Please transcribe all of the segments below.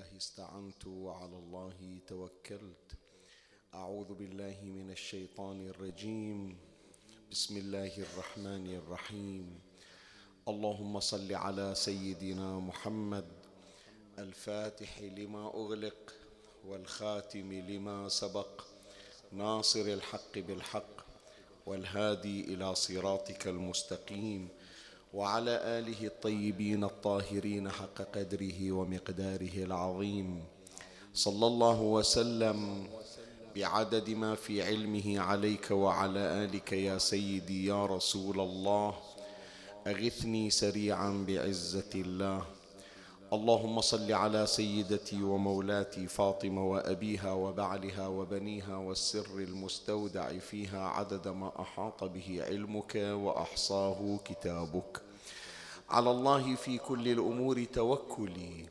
بالله استعنت وعلى الله توكلت. أعوذ بالله من الشيطان الرجيم. بسم الله الرحمن الرحيم. اللهم صل على سيدنا محمد. الفاتح لما أغلق والخاتم لما سبق. ناصر الحق بالحق والهادي إلى صراطك المستقيم. وعلى آله الطيبين الطاهرين حق قدره ومقداره العظيم. صلى الله وسلم بعدد ما في علمه عليك وعلى آلك يا سيدي يا رسول الله. أغثني سريعا بعزة الله. اللهم صل على سيدتي ومولاتي فاطمة وأبيها وبعلها وبنيها والسر المستودع فيها عدد ما أحاط به علمك وأحصاه كتابك. على الله في كل الأمور توكلي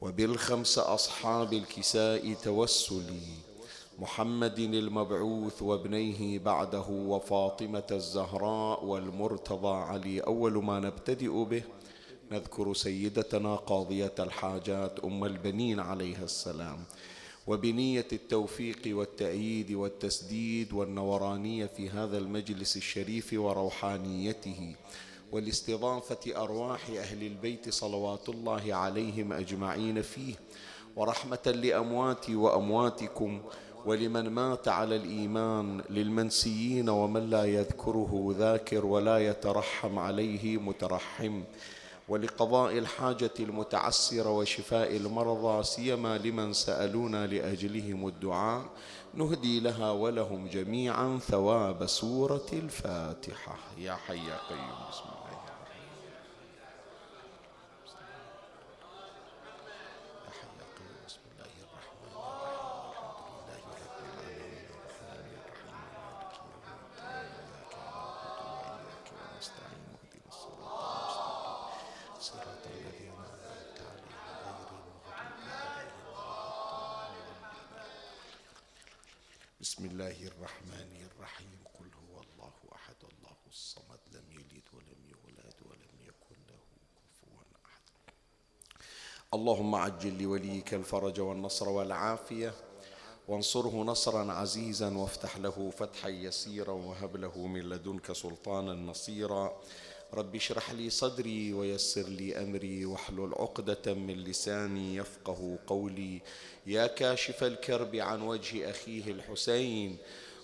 وبالخمس أصحاب الكساء توسلي. محمد المبعوث وابنيه بعده وفاطمة الزهراء والمرتضى علي أول ما نبتدئ به نذكر سيدتنا قاضية الحاجات أم البنين عليها السلام. وبنية التوفيق والتأييد والتسديد والنورانية في هذا المجلس الشريف وروحانيته والاستضافة أرواح أهل البيت صلوات الله عليهم أجمعين فيه ورحمة لأمواتي وأمواتكم ولمن مات على الإيمان للمنسيين ومن لا يذكره ذاكر ولا يترحم عليه مترحم. ولقضاء الحاجة المتعسرة وشفاء المرضى سيما لمن سألونا لأجلهم الدعاء. نهدي لها ولهم جميعا ثواب سورة الفاتحة. يا حي يا قيوم. بسم بسم الله الرحمن الرحيم. قل هو الله أحد. الله الصمد. لم يلد ولم يولد ولم يكن له كفوا أحد. اللهم عجل لوليك الفرج والنصر والعافية. وانصره نصرا عزيزا وافتح له فتحا يسيرا وهب له من لدنك سلطانا نصيرا. رب اشرح لي صدري ويسر لي أمري واحلل عقدة من لساني يفقه قولي. يا كاشف الكرب عن وجه أخيه الحسين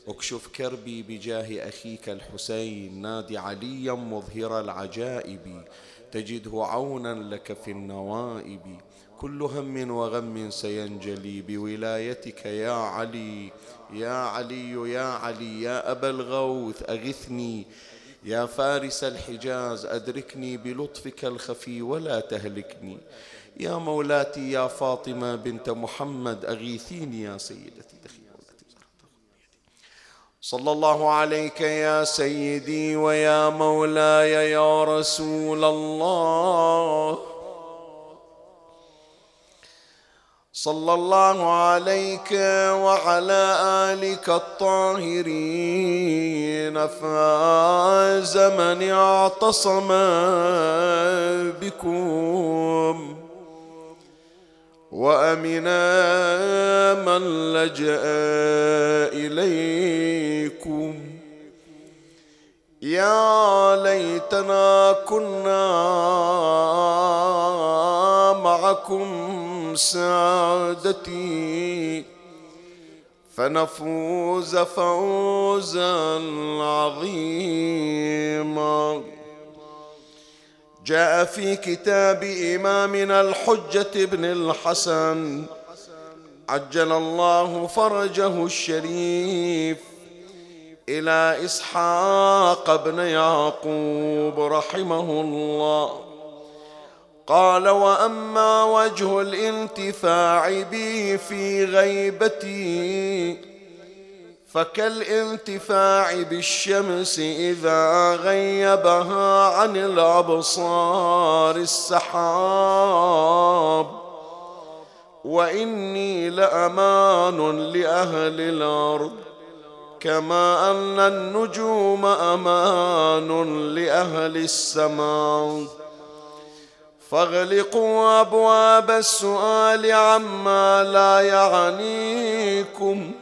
اكشف كربي بجاه أخيك الحسين. نادي عليا مظهر العجائب تجده عونا لك في النوائب. كل هم وغم سينجلي بولايتك يا علي. يا علي يا علي يا أبا الغوث أغثني. يا فارس الحجاز أدركني بلطفك الخفي ولا تهلكني. يا مولاتي يا فاطمة بنت محمد أغيثيني يا سيدتي. صلى الله عليك يا سيدي ويا مولاي يا رسول الله. صلى الله عليك وعلى آلك الطاهرين فاز من اعتصم بكم. وأمنا من لجأ إليكم. يا ليتنا كنا معكم سعادتي. فنفوز فوزا عظيما. جاء في كتاب إمامنا الحجة ابن الحسن. عجل الله فرجه الشريف إلى إسحاق بن يعقوب رحمه الله. قال وأما وجه الانتفاع بي في غيبتي فكالانتفاع بالشمس إذا غيبها عن الأبصار السحاب. وإني لأمان لأهل الأرض كما أن النجوم أمان لأهل السماء. فاغلقوا أبواب السؤال عما لا يعنيكم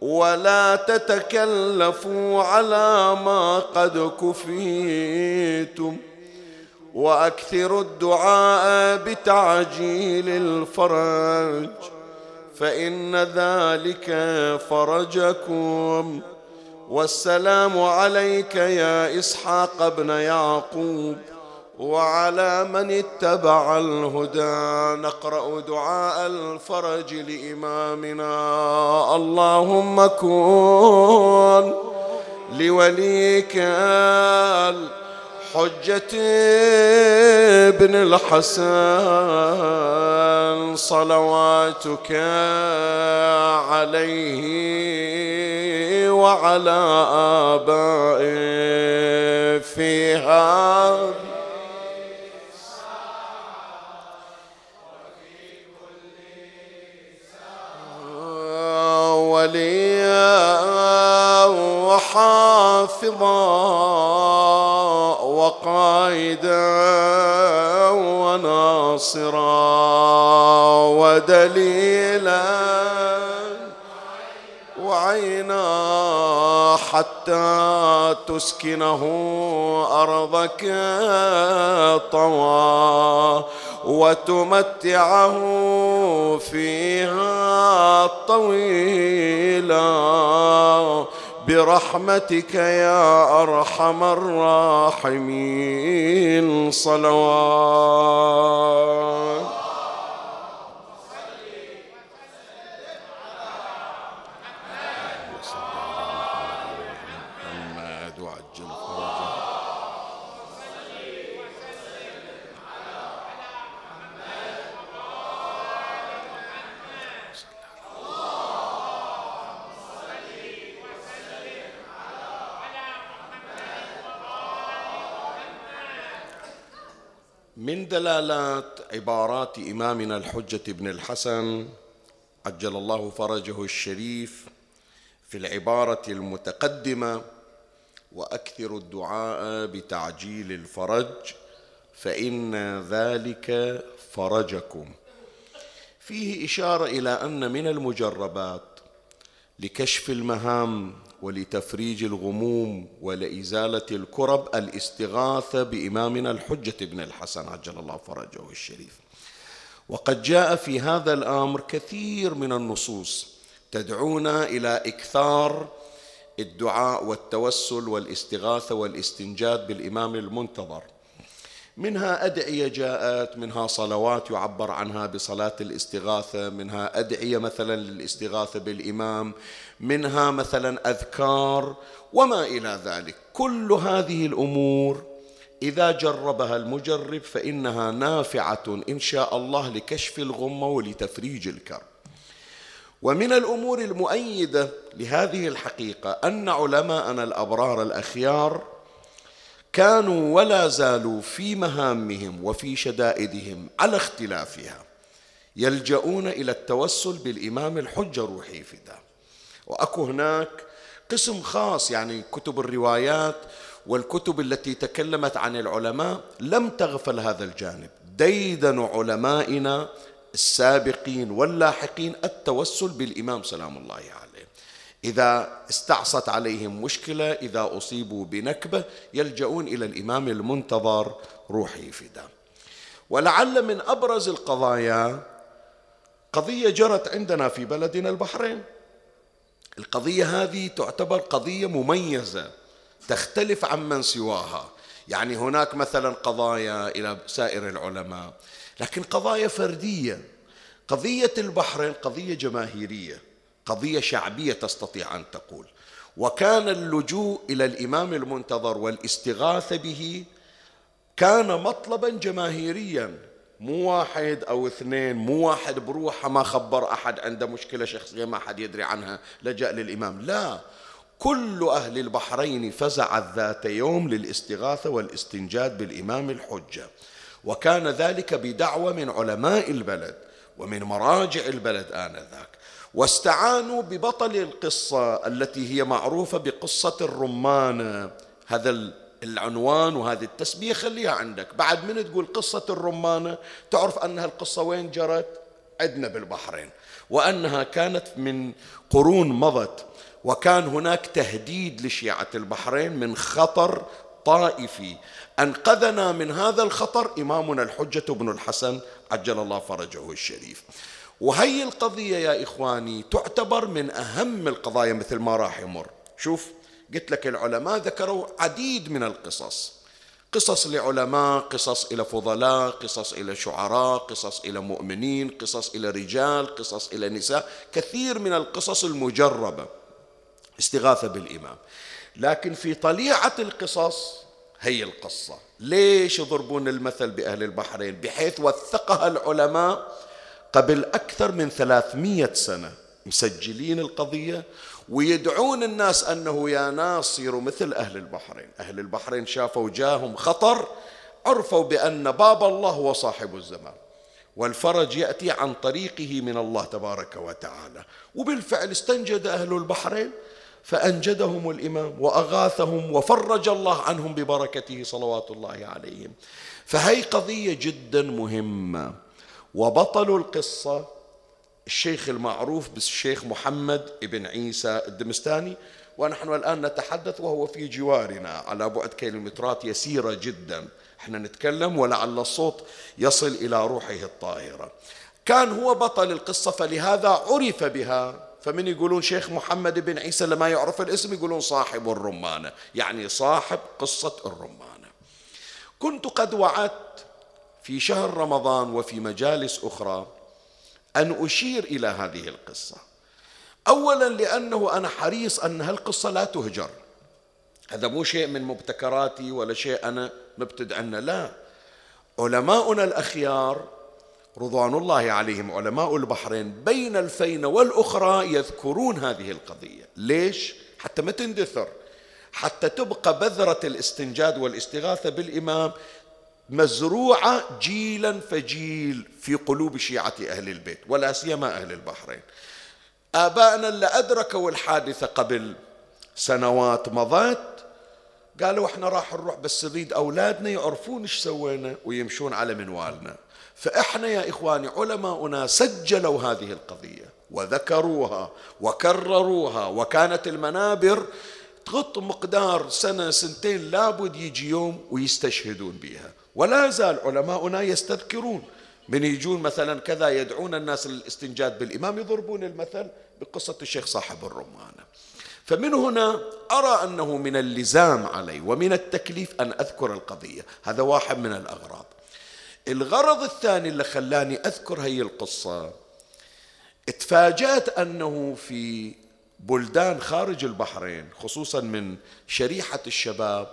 ولا تتكلفوا على ما قد كفيتم وأكثروا الدعاء بتعجيل الفرج فإن ذلك فرجكم والسلام عليك يا إسحاق ابن يعقوب وعلى من اتبع الهدى نقرأ دعاء الفرج لإمامنا. اللهم كن لوليك حجة ابن الحسن صلواتك عليه وعلى آبائه في هذا وليا وحافظا وقائدا وناصرا ودليلا وعينا حتى تسكنه أرضك طوى وتمتعه فيها طويلا. برحمتك يا أرحم الراحمين. صلوات من دلالات عبارات إمامنا الحجة بن الحسن عجل الله فرجه الشريف في العبارة المتقدمة وأكثر الدعاء بتعجيل الفرج فإن ذلك فرجكم. فيه إشارة إلى أن من المجربات لكشف المهام ولتفريج الغموم ولإزالة الكرب الاستغاثة بإمامنا الحجة بن الحسن عجل الله فرجه الشريف. وقد جاء في هذا الأمر كثير من النصوص تدعونا إلى إكثار الدعاء والتوسل والاستغاثة والاستنجاد بالإمام المنتظر. منها أدعية جاءت منها صلوات يعبر عنها بصلاة الاستغاثة منها أدعية مثلا للاستغاثة بالإمام منها مثلا أذكار وما إلى ذلك. كل هذه الأمور إذا جربها المجرب فإنها نافعة إن شاء الله لكشف الغمة ولتفريج الكرب. ومن الأمور المؤيدة لهذه الحقيقة أن علماءنا الأبرار الأخيار كانوا ولا زالوا في مهامهم وفي شدائدهم على اختلافها يلجؤون إلى التوسل بالإمام الحجة روحي فدا وأكو هناك قسم خاص يعني كتب الروايات والكتب التي تكلمت عن العلماء لم تغفل هذا الجانب. ديدن علمائنا السابقين واللاحقين التوسل بالإمام سلام الله عليه. إذا استعصت عليهم مشكلة إذا أصيبوا بنكبة يلجؤون إلى الإمام المنتظر روحي فدا ولعل من أبرز القضايا قضية جرت عندنا في بلدنا البحرين. القضية هذه تعتبر قضية مميزة تختلف عن من سواها. يعني هناك مثلا قضايا إلى سائر العلماء لكن قضايا فردية. قضية البحرين قضية جماهيرية. قضية شعبية تستطيع أن تقول. وكان اللجوء إلى الإمام المنتظر والاستغاثة به كان مطلبا جماهيريا. مو واحد أو اثنين مو واحد بروحه ما خبر أحد عنده مشكلة شخصية ما حد يدري عنها لجأ للإمام. لا كل أهل البحرين فزعت ذات يوم للاستغاثة والاستنجاد بالإمام الحجة. وكان ذلك بدعوة من علماء البلد ومن مراجع البلد آنذاك. واستعانوا ببطل القصة التي هي معروفة بقصة الرمانة هذا العنوان وهذه التسمية خليها عندك. بعد من تقول قصة الرمانة تعرف أنها القصة وين جرت؟ عندنا بالبحرين. وأنها كانت من قرون مضت وكان هناك تهديد لشيعة البحرين من خطر طائفي. أنقذنا من هذا الخطر إمامنا الحجة بن الحسن عجل الله فرجه الشريف. وهي القضية يا إخواني تعتبر من أهم القضايا مثل ما راح يمر. شوف قلت لك العلماء ذكروا عديد من القصص. قصص لعلماء قصص إلى فضلاء قصص إلى شعراء قصص إلى مؤمنين قصص إلى رجال قصص إلى نساء كثير من القصص المجربة استغاثة بالإمام. لكن في طليعة القصص هي القصة. ليش يضربون المثل بأهل البحرين؟ بحيث وثقها العلماء قبل أكثر من ثلاثمية سنة مسجلين القضية ويدعون الناس أنه يا ناس صيروا مثل أهل البحرين. أهل البحرين شافوا جاهم خطر عرفوا بأن باب الله هو صاحب الزمان. والفرج يأتي عن طريقه من الله تبارك وتعالى. وبالفعل استنجد أهل البحرين فأنجدهم الإمام وأغاثهم وفرج الله عنهم ببركته صلوات الله عليهم. فهي قضية جدا مهمة. وبطل القصة الشيخ المعروف بالشيخ محمد ابن عيسى الدمستاني ونحن الآن نتحدث وهو في جوارنا على بعد كيلومترات يسيرة جدا. إحنا نتكلم ولعل الصوت يصل إلى روحه الطاهرة. كان هو بطل القصة فلهذا عرف بها. فمن يقولون شيخ محمد بن عيسى لما يعرف الاسم يقولون صاحب الرمانة يعني صاحب قصة الرمانة. كنت قد وعدت في شهر رمضان وفي مجالس أخرى أن أشير إلى هذه القصة. أولا لأنه أنا حريص أن هالقصة لا تهجر. هذا مو شيء من مبتكراتي ولا شيء أنا مبتدع عنه لا. علماؤنا الأخيار رضوان الله عليهم علماء البحرين بين الفين والأخرى يذكرون هذه القضية. ليش؟ حتى ما تندثر. حتى تبقى بذرة الاستنجاد والاستغاثة بالإمام مزروعة جيلا فجيل في قلوب شيعة أهل البيت ولا سيما أهل البحرين. آبائنا اللي أدركوا الحادثة قبل سنوات مضت قالوا إحنا راح نروح بس نريد أولادنا يعرفون إيش سوينا ويمشون على منوالنا. فإحنا يا إخواني علماؤنا سجلوا هذه القضية وذكروها وكرروها وكانت المنابر تغط مقدار سنة سنتين لابد يجي يوم ويستشهدون بها. ولا زال علماؤنا يستذكرون. من يجون مثلا كذا يدعون الناس للاستنجاد بالإمام يضربون المثل بقصة الشيخ صاحب الرمانة. فمن هنا أرى أنه من اللزام علي ومن التكليف أن أذكر القضية. هذا واحد من الأغراض. الغرض الثاني اللي خلاني أذكر هي القصة. اتفاجأت أنه في بلدان خارج البحرين خصوصا من شريحة الشباب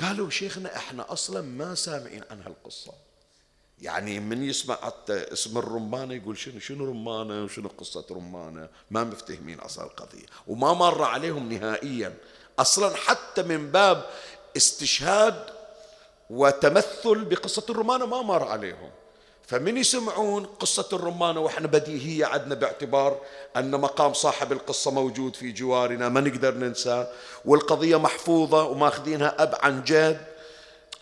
قالوا شيخنا إحنا أصلا ما سامعين عن هالقصة يعني من يسمع اسم الرمانة يقول شنو شنو رمانة وشنو قصة رمانة؟ ما مفتهمين أصلا القضية. وما مر عليهم نهائيا. أصلا حتى من باب استشهاد وتمثل بقصة الرمانة ما مر عليهم. فمن يسمعون قصة الرمانة وإحنا بديهية عندنا باعتبار أن مقام صاحب القصة موجود في جوارنا ما نقدر ننساه والقضية محفوظة وماخذينها أب عن جد.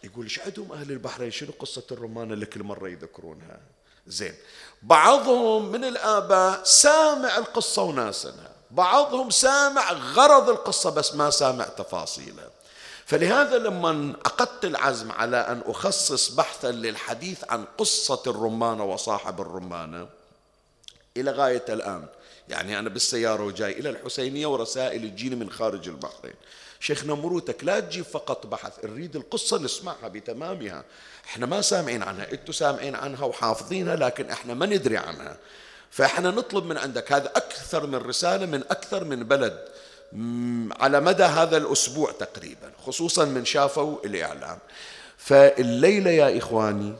يقول إيش عندهم أهل البحرين؟ شنو قصة الرمانة اللي كل مرة يذكرونها؟ زين. بعضهم من الآباء سامع القصة وناسنها بعضهم سامع غرض القصة بس ما سامع تفاصيلها. فلهذا لما عقدت العزم على أن أخصص بحثا للحديث عن قصة الرمانة وصاحب الرمانة إلى غاية الآن. يعني أنا بالسيارة وجاي إلى الحسينية ورسائل تجيني من خارج البحرين. شيخنا مروتك لا تجيب فقط بحث نريد القصة نسمعها بتمامها. إحنا ما سامعين عنها أنتوا سامعين عنها وحافظينها لكن إحنا ما ندري عنها. فإحنا نطلب من عندك هذا أكثر من رسالة من أكثر من بلد. على مدى هذا الأسبوع تقريبا خصوصا من شافوا الإعلام. فالليلة يا إخواني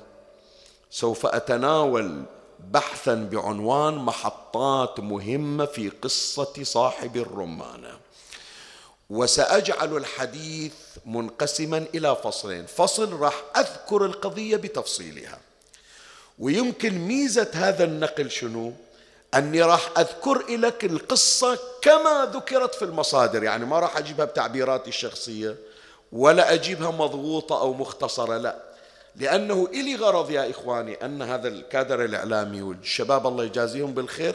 سوف أتناول بحثا بعنوان محطات مهمة في قصة صاحب الرمانة وسأجعل الحديث منقسما إلى فصلين. فصل راح أذكر القضية بتفصيلها. ويمكن ميزة هذا النقل شنو؟ أني راح أذكر لك القصة كما ذكرت في المصادر يعني ما راح أجيبها بتعبيراتي الشخصية ولا أجيبها مضغوطة أو مختصرة لا. لأنه إلي غرض يا إخواني أن هذا الكادر الإعلامي والشباب الله يجازيهم بالخير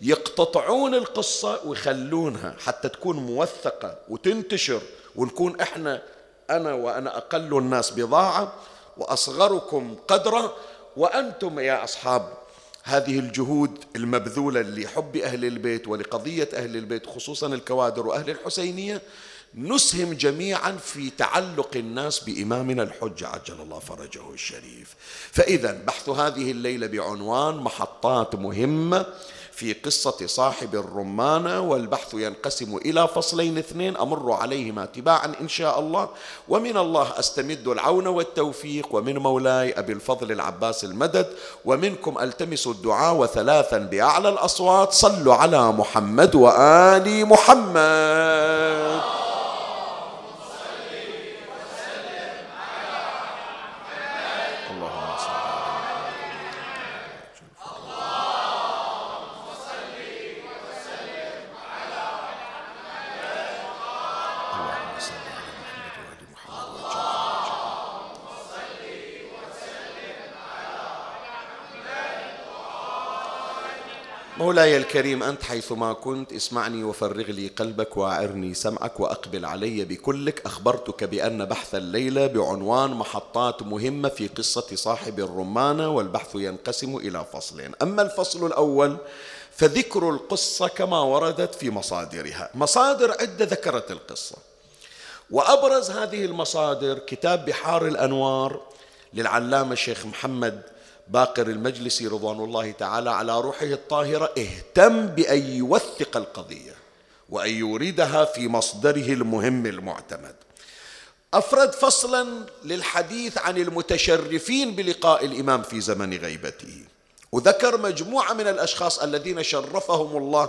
يقتطعون القصة ويخلونها حتى تكون موثقة وتنتشر ونكون إحنا أنا وأنا أقل الناس بضاعة وأصغركم قدرا وأنتم يا أصحاب هذه الجهود المبذولة لحب أهل البيت ولقضية أهل البيت خصوصا الكوادر وأهل الحسينية نسهم جميعا في تعلق الناس بإمامنا الحج عجل الله فرجه الشريف. فإذا بحث هذه الليلة بعنوان محطات مهمة في قصة صاحب الرمانة والبحث ينقسم إلى فصلين اثنين أمر عليهما تباعا إن شاء الله. ومن الله أستمد العون والتوفيق ومن مولاي أبي الفضل العباس المدد ومنكم ألتمس الدعاء وثلاثا بأعلى الأصوات. صلوا على محمد وآل محمد. مولاي الكريم أنت حيثما كنت اسمعني وفرغ لي قلبك وأعرني سمعك وأقبل علي بكلك أخبرتك بأن بحث الليلة بعنوان محطات مهمة في قصة صاحب الرمانة والبحث ينقسم إلى فصلين. أما الفصل الأول فذكر القصة كما وردت في مصادرها. مصادر عدة ذكرت القصة. وأبرز هذه المصادر كتاب بحار الأنوار للعلامة الشيخ محمد باقر المجلسي رضوان الله تعالى على روحه الطاهرة اهتم بأن يوثق القضية وأن يوردها في مصدره المهم المعتمد. أفرد فصلا للحديث عن المتشرفين بلقاء الإمام في زمن غيبته. وذكر مجموعة من الأشخاص الذين شرفهم الله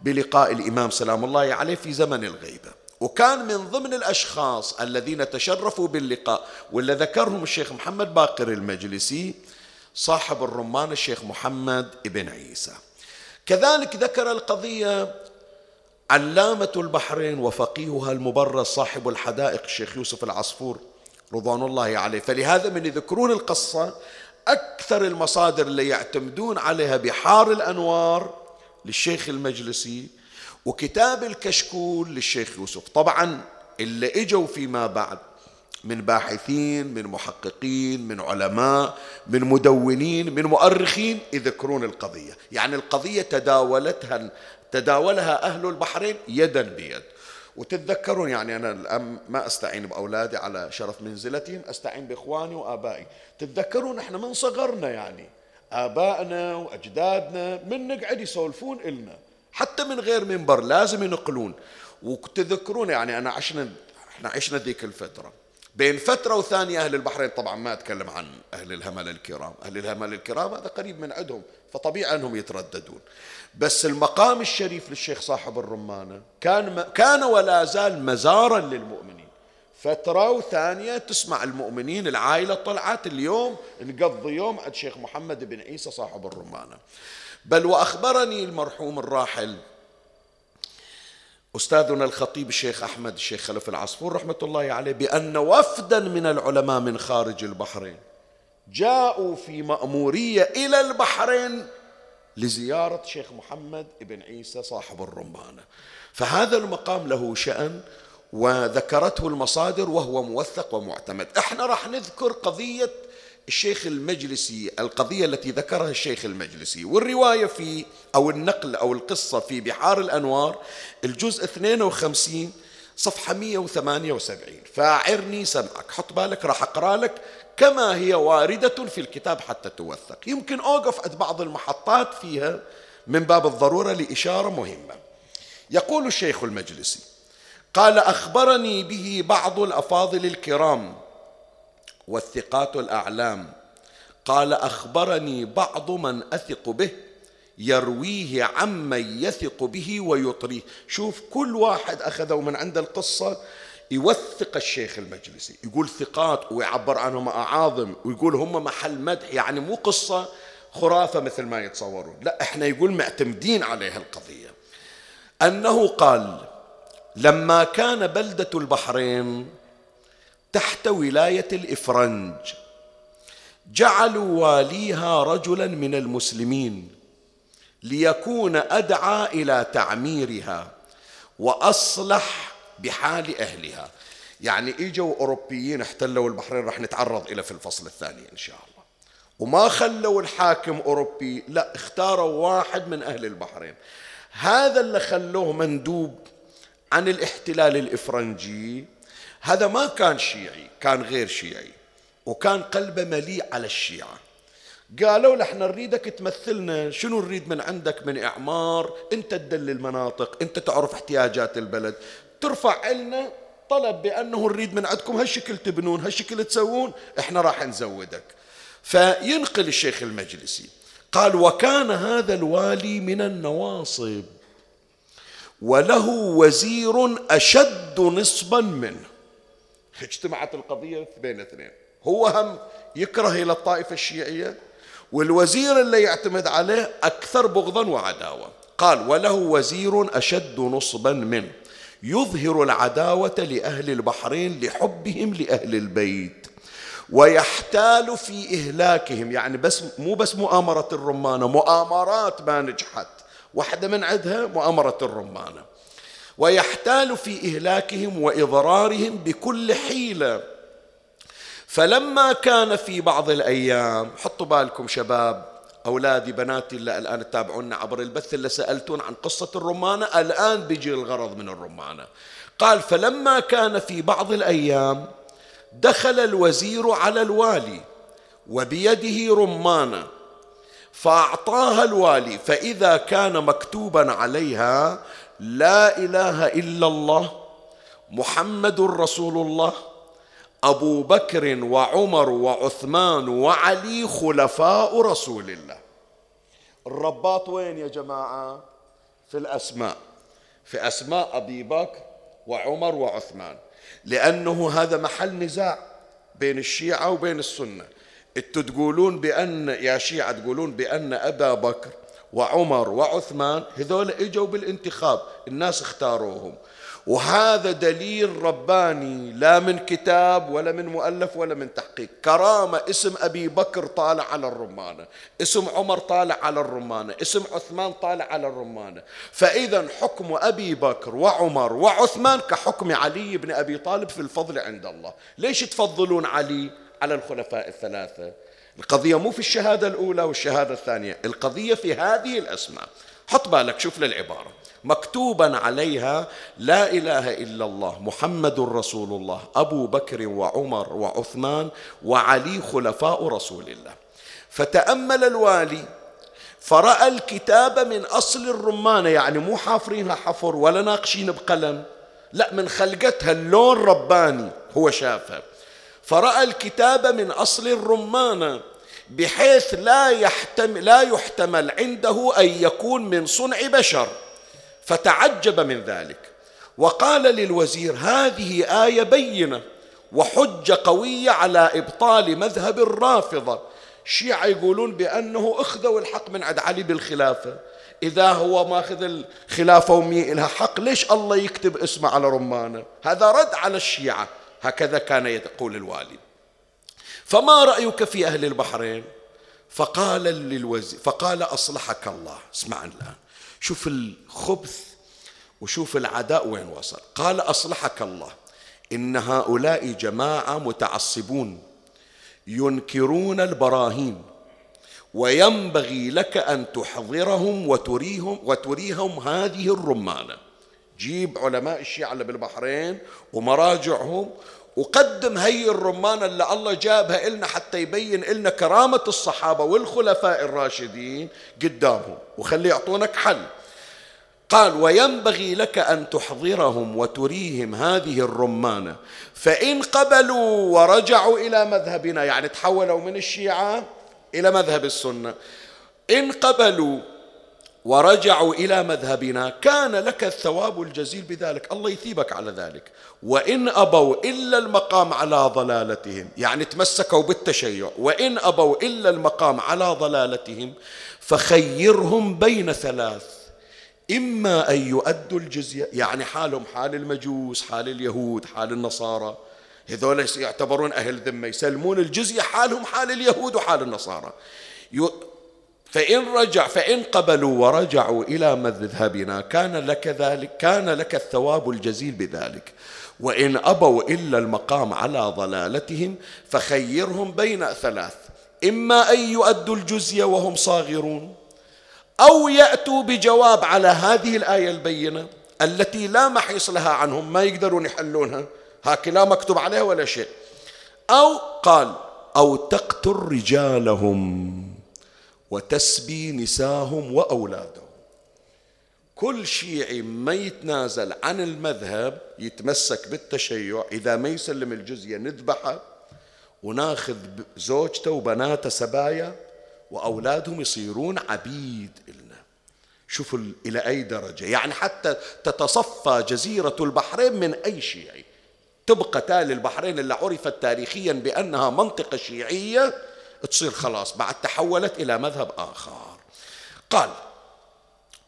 بلقاء الإمام سلام الله عليه في زمن الغيبة. وكان من ضمن الأشخاص الذين تشرفوا باللقاء واللي ذكرهم الشيخ محمد باقر المجلسي صاحب الرمان الشيخ محمد ابن عيسى. كذلك ذكر القضية علامة البحرين وفقيهها المبرز صاحب الحدائق الشيخ يوسف العصفور رضوان الله عليه. فلهذا من يذكرون القصة أكثر المصادر اللي يعتمدون عليها بحار الأنوار للشيخ المجلسي وكتاب الكشكول للشيخ يوسف. طبعا اللي إجوا فيما بعد من باحثين من محققين من علماء من مدونين من مؤرخين يذكرون القضية. يعني القضية تداولتها تداولها أهل البحرين يدا بيد. وتتذكرون يعني أنا الآن ما أستعين بأولادي على شرف منزلتهم أستعين بإخواني وآبائي. تتذكرون إحنا من صغرنا يعني آبائنا وأجدادنا من نقعد يسولفون إلنا. حتى من غير منبر لازم ينقلون. وتذكرون يعني أنا عشنا إحنا عشنا ذيك الفترة. بين فترة وثانية أهل البحرين طبعا ما أتكلم عن أهل الهمل الكرام. أهل الهمل الكرام هذا قريب من عندهم فطبيعي أنهم يترددون. بس المقام الشريف للشيخ صاحب الرمانة كان كان ولا زال مزارا للمؤمنين. فترة وثانية تسمع المؤمنين العائلة طلعت اليوم نقضي يوم عند شيخ محمد بن عيسى صاحب الرمانة. بل وأخبرني المرحوم الراحل أستاذنا الخطيب الشيخ أحمد الشيخ خلف العصفور رحمة الله عليه بأن وفدا من العلماء من خارج البحرين. جاءوا في مأمورية إلى البحرين لزيارة شيخ محمد بن عيسى صاحب الرمانة. فهذا المقام له شأن وذكرته المصادر وهو موثق ومعتمد. إحنا راح نذكر قضية الشيخ المجلسي القضية التي ذكرها الشيخ المجلسي والرواية في أو النقل أو القصة في بحار الأنوار الجزء 52 صفحة 178 فاعرني سمعك حط بالك راح أقرأ لك كما هي واردة في الكتاب حتى توثق. يمكن أوقف عند بعض المحطات فيها من باب الضرورة لإشارة مهمة. يقول الشيخ المجلسي قال أخبرني به بعض الأفاضل الكرام والثقات الأعلام. قال أخبرني بعض من أثق به يرويه عمن يثق به ويطريه. شوف كل واحد أخذه من عند القصة يوثق الشيخ المجلسي. يقول ثقات ويعبر عنهم أعاظم ويقول هم محل مدح يعني مو قصة خرافة مثل ما يتصورون. لا إحنا يقول معتمدين عليها القضية. أنه قال لما كان بلدة البحرين تحت ولاية الإفرنج. جعلوا واليها رجلا من المسلمين ليكون أدعى إلى تعميرها وأصلح بحال أهلها. يعني إجوا أوروبيين احتلوا البحرين راح نتعرض إلى في الفصل الثاني إن شاء الله. وما خلوا الحاكم أوروبي لا اختاروا واحد من أهل البحرين. هذا اللي خلوه مندوب عن الاحتلال الإفرنجي. هذا ما كان شيعي كان غير شيعي وكان قلبه مليء على الشيعة. قالوا له إحنا نريدك تمثلنا شنو نريد من عندك من إعمار؟ أنت تدل المناطق أنت تعرف احتياجات البلد. ترفع لنا طلب بأنه نريد من عندكم هالشكل تبنون هالشكل تسوون إحنا راح نزودك. فينقل الشيخ المجلسي قال وكان هذا الوالي من النواصب وله وزير أشد نصبا منه. اجتمعت القضية بين اثنين. هو هم يكره إلى الطائفة الشيعية والوزير اللي يعتمد عليه أكثر بغضا وعداوة. قال وله وزير أشد نصبا منه يظهر العداوة لأهل البحرين لحبهم لأهل البيت ويحتال في إهلاكهم. يعني بس مو بس مؤامرة الرمانة مؤامرات ما نجحت. واحدة من عندها مؤامرة الرمانة. ويحتال في إهلاكهم وإضرارهم بكل حيلة. فلما كان في بعض الأيام حطوا بالكم شباب أولادي بناتي اللي الآن تتابعونا عبر البث اللي سألتون عن قصة الرمانة الآن بيجي الغرض من الرمانة. قال فلما كان في بعض الأيام دخل الوزير على الوالي وبيده رمانة فأعطاها الوالي فإذا كان مكتوبا عليها لا إله إلا الله محمد رسول الله أبو بكر وعمر وعثمان وعلي خلفاء رسول الله. الرباط وين يا جماعة؟ في الأسماء. في أسماء أبي بكر وعمر وعثمان. لأنه هذا محل نزاع بين الشيعة وبين السنة. إنتوا تقولون بأن يا شيعة تقولون بأن أبا بكر وعمر وعثمان هذول إجوا بالانتخاب الناس اختاروهم. وهذا دليل رباني لا من كتاب ولا من مؤلف ولا من تحقيق. كرامة اسم أبي بكر طالع على الرمانة اسم عمر طالع على الرمانة اسم عثمان طالع على الرمانة. فإذا حكم أبي بكر وعمر وعثمان كحكم علي بن أبي طالب في الفضل عند الله. ليش تفضلون علي؟ على الخلفاء الثلاثة. القضية مو في الشهادة الأولى والشهادة الثانية القضية في هذه الأسماء. حط بالك شوف للعبارة. مكتوبا عليها لا إله إلا الله محمد رسول الله أبو بكر وعمر وعثمان وعلي خلفاء رسول الله. فتأمل الوالي فرأى الكتاب من أصل الرمانه يعني مو حافرينها حفر ولا ناقشين بقلم لا من خلقتها اللون رباني هو شافها فرأى الكتاب من أصل الرمانه بحيث لا يحتمل لا يحتمل عنده أن يكون من صنع بشر فتعجب من ذلك. وقال للوزير هذه آية بينة وحجة قوية على إبطال مذهب الرافضة. الشيعة يقولون بأنه أخذوا الحق من عند علي بالخلافة. إذا هو ماخذ الخلافة ومي لها حق ليش الله يكتب اسمه على رمانة؟ هذا رد على الشيعة. هكذا كان يقول الوالي. فما رأيك في أهل البحرين؟ فقال للوزير فقال أصلحك الله. اسمع الآن. شوف الخبث وشوف العداء وين وصل. قال أصلحك الله. إن هؤلاء جماعة متعصبون ينكرون البراهين وينبغي لك أن تحضرهم وتريهم وتريهم هذه الرمانة. جيب علماء الشيعة اللي بالبحرين ومراجعهم وقدم هي الرمانة اللي الله جابها إلنا حتى يبين إلنا كرامة الصحابة والخلفاء الراشدين قدامهم. وخلي يعطونك حل. قال وينبغي لك أن تحضرهم وتريهم هذه الرمانة. فإن قبلوا ورجعوا إلى مذهبنا. يعني تحولوا من الشيعة إلى مذهب السنة. إن قبلوا ورجعوا إلى مذهبنا. كان لك الثواب الجزيل بذلك. الله يثيبك على ذلك. وإن أبوا إلا المقام على ضلالتهم. يعني تمسكوا بالتشيع. وإن أبوا إلا المقام على ضلالتهم فخيرهم بين ثلاث. إما أن يؤدوا الجزية يعني حالهم حال المجوس حال اليهود حال النصارى. هذول يعتبرون أهل ذمة. يسلمون الجزية حالهم حال اليهود وحال النصارى. فإن رجع فإن قبلوا ورجعوا إلى مذهبنا كان لك ذلك كان لك الثواب الجزيل بذلك. وإن أبوا إلا المقام على ضلالتهم فخيرهم بين ثلاث. إما أن يؤدوا الجزية وهم صاغرون أو يأتوا بجواب على هذه الآية البينة التي لا محيص لها عنهم ما يقدرون يحلونها. هاك لا مكتوب عليها ولا شيء. أو قال أو تقتل رجالهم. وتسبي نساهم وأولادهم. كل شيعي ما يتنازل عن المذهب يتمسك بالتشيع. إذا ما يسلم الجزية نذبحه وناخذ زوجته وبناته سبايا وأولادهم يصيرون عبيد إلنا. شوفوا إلى أي درجة. يعني حتى تتصفى جزيرة البحرين من أي شيعي. تبقى تالي البحرين اللي عرفت تاريخيا بأنها منطقة شيعية تصير خلاص بعد تحولت إلى مذهب آخر. قال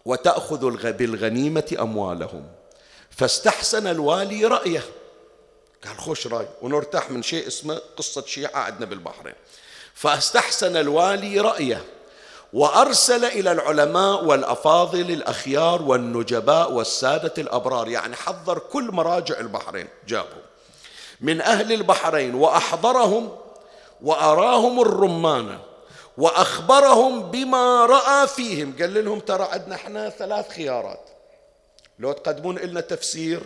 وتأخذ بالغنيمة أموالهم. فاستحسن الوالي رأيه. قال خوش رأي. ونرتاح من شيء اسمه قصة شيعة عندنا بالبحرين. فاستحسن الوالي رأيه. وأرسل إلى العلماء والأفاضل الأخيار والنجباء والسادة الأبرار. يعني حضر كل مراجع البحرين جابهم. من أهل البحرين وأحضرهم وأراهم الرمانة وأخبرهم بما رأى فيهم. قال لهم ترى عندنا إحنا ثلاث خيارات. لو تقدمون لنا تفسير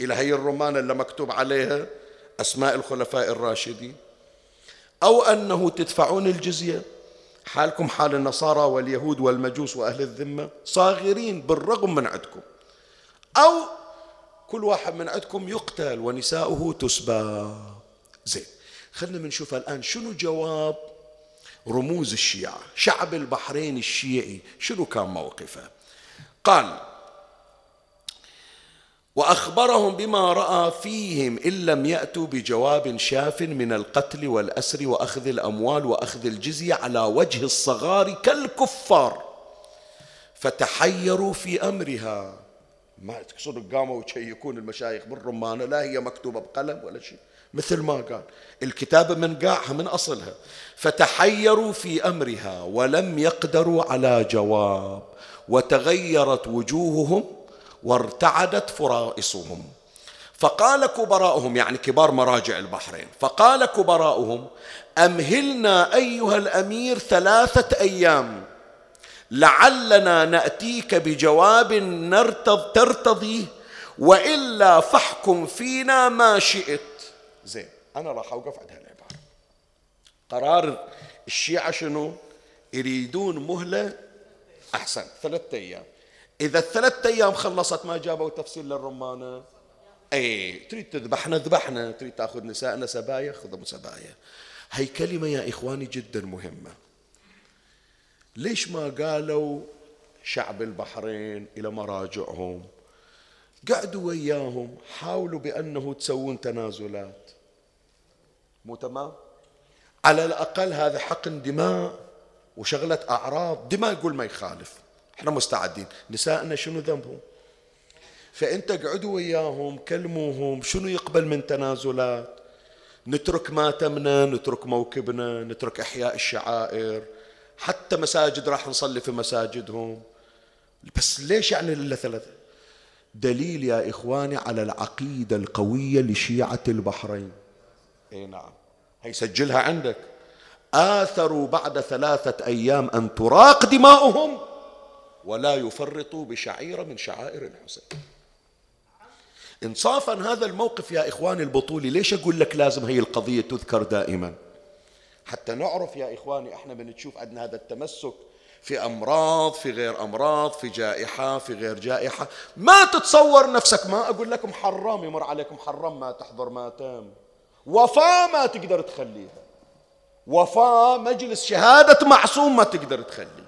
إلى هي الرمانة اللي مكتوب عليها أسماء الخلفاء الراشدين أو أنه تدفعون الجزية. حالكم حال النصارى واليهود والمجوس وأهل الذمة صاغرين بالرغم من عندكم. أو كل واحد من عندكم يقتل ونساؤه تسبى. زين. خلنا بنشوف الآن شنو جواب رموز الشيعة شعب البحرين الشيعي شنو كان موقفه؟ قال وأخبرهم بما رأى فيهم إن لم يأتوا بجواب شاف من القتل والأسر وأخذ الأموال وأخذ الجزية على وجه الصغار كالكفار فتحيروا في أمرها. ما تقصد قاموا يشيكون المشايخ بالرمانه لا هي مكتوبة بقلم ولا شيء مثل ما قال. الكتابه من قاعها من أصلها. فتحيروا في أمرها ولم يقدروا على جواب وتغيرت وجوههم وارتعدت فرائصهم. فقال كبراؤهم يعني كبار مراجع البحرين فقال كبراؤهم أمهلنا أيها الأمير ثلاثة أيام. لعلنا نأتيك بجواب نرتض ترتضيه وإلا فاحكم فينا ما شئت. زين أنا راح أوقف عند هالعبارة. قرار الشيعة شنو؟ يريدون مهلة أحسن. ثلاثة أيام. إذا الثلاثة أيام خلصت ما جابوا تفسير للرمانة؟ أي تريد تذبحنا ذبحنا. تريد تأخذ نسائنا سبايا؟ خذوا سبايا. هي كلمة يا إخواني جدا مهمة. ليش ما قالوا شعب البحرين إلى مراجعهم؟ قعدوا وياهم حاولوا بأنه تسوون تنازلات. مو تمام؟ على الأقل هذا حقن دماء وشغلة أعراض. دماء يقول ما يخالف. إحنا مستعدين. نسائنا شنو ذنبهم؟ فأنت اقعدوا وياهم كلموهم شنو يقبل من تنازلات؟ نترك ماتمنا نترك موكبنا نترك إحياء الشعائر. حتى مساجد راح نصلي في مساجدهم. بس ليش يعني إلا ثلاثة؟ دليل يا إخواني على العقيدة القوية لشيعة البحرين. إي نعم. هي سجلها عندك. آثروا بعد ثلاثة أيام أن تراق دماؤهم ولا يفرطوا بشعيرة من شعائر الحسين. انصافا هذا الموقف يا إخواني البطولي ليش أقول لك لازم هي القضية تذكر دائما؟ حتى نعرف يا إخواني إحنا بنشوف عندنا هذا التمسك في أمراض في غير أمراض في جائحة في غير جائحة. ما تتصور نفسك ما أقول لكم حرام يمر عليكم حرام ما تحضر ماتم وفاة ما تقدر تخليها. وفاة مجلس شهادة معصوم ما تقدر تخليه.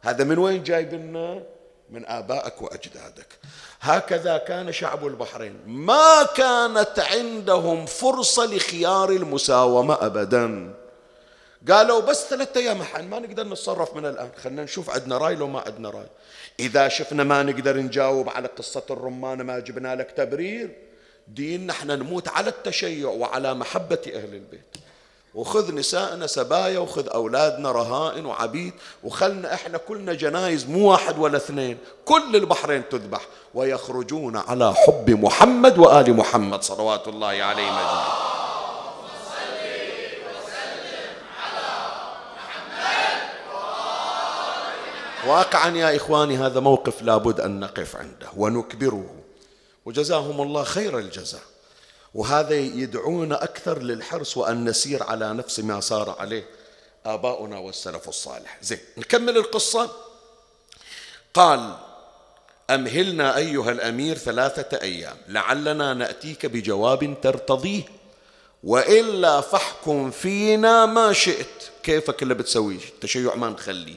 هذا من وين جايب لنا من آبائك وأجدادك. هكذا كان شعب البحرين. ما كانت عندهم فرصة لخيار المساومة أبدا. قالوا بس ثلاثة أيام ما نقدر نتصرف من الآن. خلينا نشوف عندنا رأي لو ما عندنا رأي. إذا شفنا ما نقدر نجاوب على قصة الرمان ما جبنا لك تبرير ديننا إحنا نموت على التشيع وعلى محبة أهل البيت. وخذ نسائنا سبايا وخذ أولادنا رهائن وعبيد وخلنا إحنا كلنا جنايز مو واحد ولا اثنين. كل البحرين تذبح. ويخرجون على حب محمد وآل محمد صلوات الله عليه أجمعين. واقعا يا إخواني هذا موقف لابد أن نقف عنده ونكبره. وجزاهم الله خير الجزاء. وهذا يدعونا أكثر للحرص وأن نسير على نفس ما صار عليه آباؤنا والسلف الصالح. زين نكمل القصة. قال أمهلنا أيها الأمير ثلاثة أيام لعلنا نأتيك بجواب ترتضيه. وإلا فاحكم فينا ما شئت. كيفك اللي بتسويه؟ التشيع ما نخليه.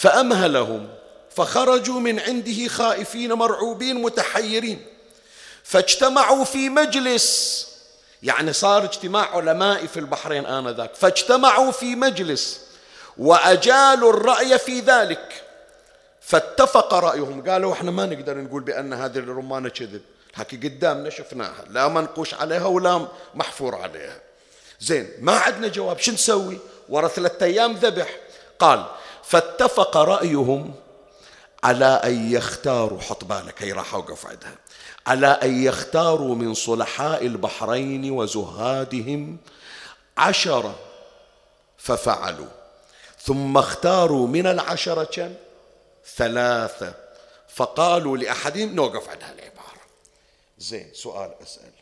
فأمهلهم فخرجوا من عنده خائفين مرعوبين متحيرين فاجتمعوا في مجلس يعني صار اجتماع علماء في البحرين آنذاك فاجتمعوا في مجلس وأجالوا الرأي في ذلك فاتفق رأيهم قالوا إحنا ما نقدر نقول بأن هذه الرمانة كذب حكي قدامنا شفناها لا منقوش عليها ولا محفور عليها. زين ما عندنا جواب شو نسوي؟ ورا ثلاثة أيام ذبح قال فاتفق رأيهم على أن يختاروا حط بالك هي راح أوقف عندها. على أن يختاروا من صلحاء البحرين وزهادهم عشرة ففعلوا. ثم اختاروا من العشرة كم؟ ثلاثة. فقالوا لأحدهم نوقف عند هالعبارة زين سؤال أسأل.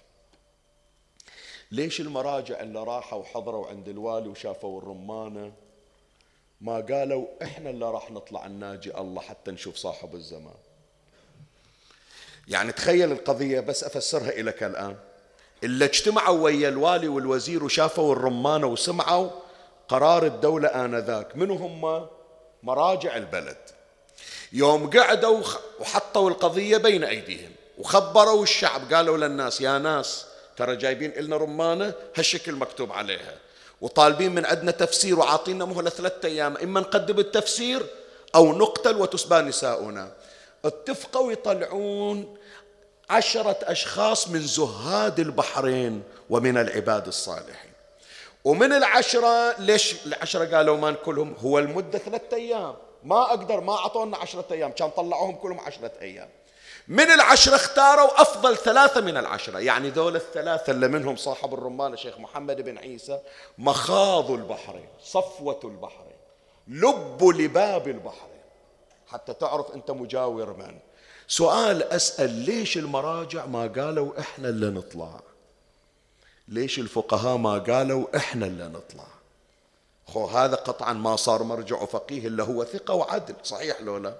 ليش المراجع اللي راحوا وحضروا عند الوالي وشافوا الرمانة ما قالوا إحنا اللي راح نطلع الناجي الله حتى نشوف صاحب الزمان. يعني تخيل القضية بس أفسرها لك الآن. اللي اجتمعوا ويا الوالي والوزير وشافوا الرمانة وسمعوا قرار الدولة آنذاك منو هم؟ مراجع البلد. يوم قعدوا وحطوا القضية بين أيديهم وخبروا الشعب قالوا للناس يا ناس ترى جايبين لنا رمانة هالشكل مكتوب عليها. وطالبين من عندنا تفسير وعاطينا مهلة ثلاثة أيام إما نقدم التفسير أو نقتل وتسبى نساؤنا. اتفقوا يطلعون عشرة أشخاص من زهاد البحرين ومن العباد الصالحين. ومن العشرة ليش العشرة قالوا ما كلهم هو المدة ثلاثة أيام. ما أقدر ما أعطونا عشرة أيام كان طلعوهم كلهم عشرة أيام. من العشرة اختاروا أفضل ثلاثة من العشرة. يعني ذول الثلاثة اللي منهم صاحب الرمان الشيخ محمد بن عيسى مخاض البحرين صفوة البحرين لب لباب البحرين. حتى تعرف أنت مجاور من. سؤال أسأل ليش المراجع ما قالوا إحنا اللي نطلع؟ ليش الفقهاء ما قالوا إحنا اللي نطلع؟ خو هذا قطعا ما صار مرجع فقيه إلا هو ثقة وعدل صحيح لولا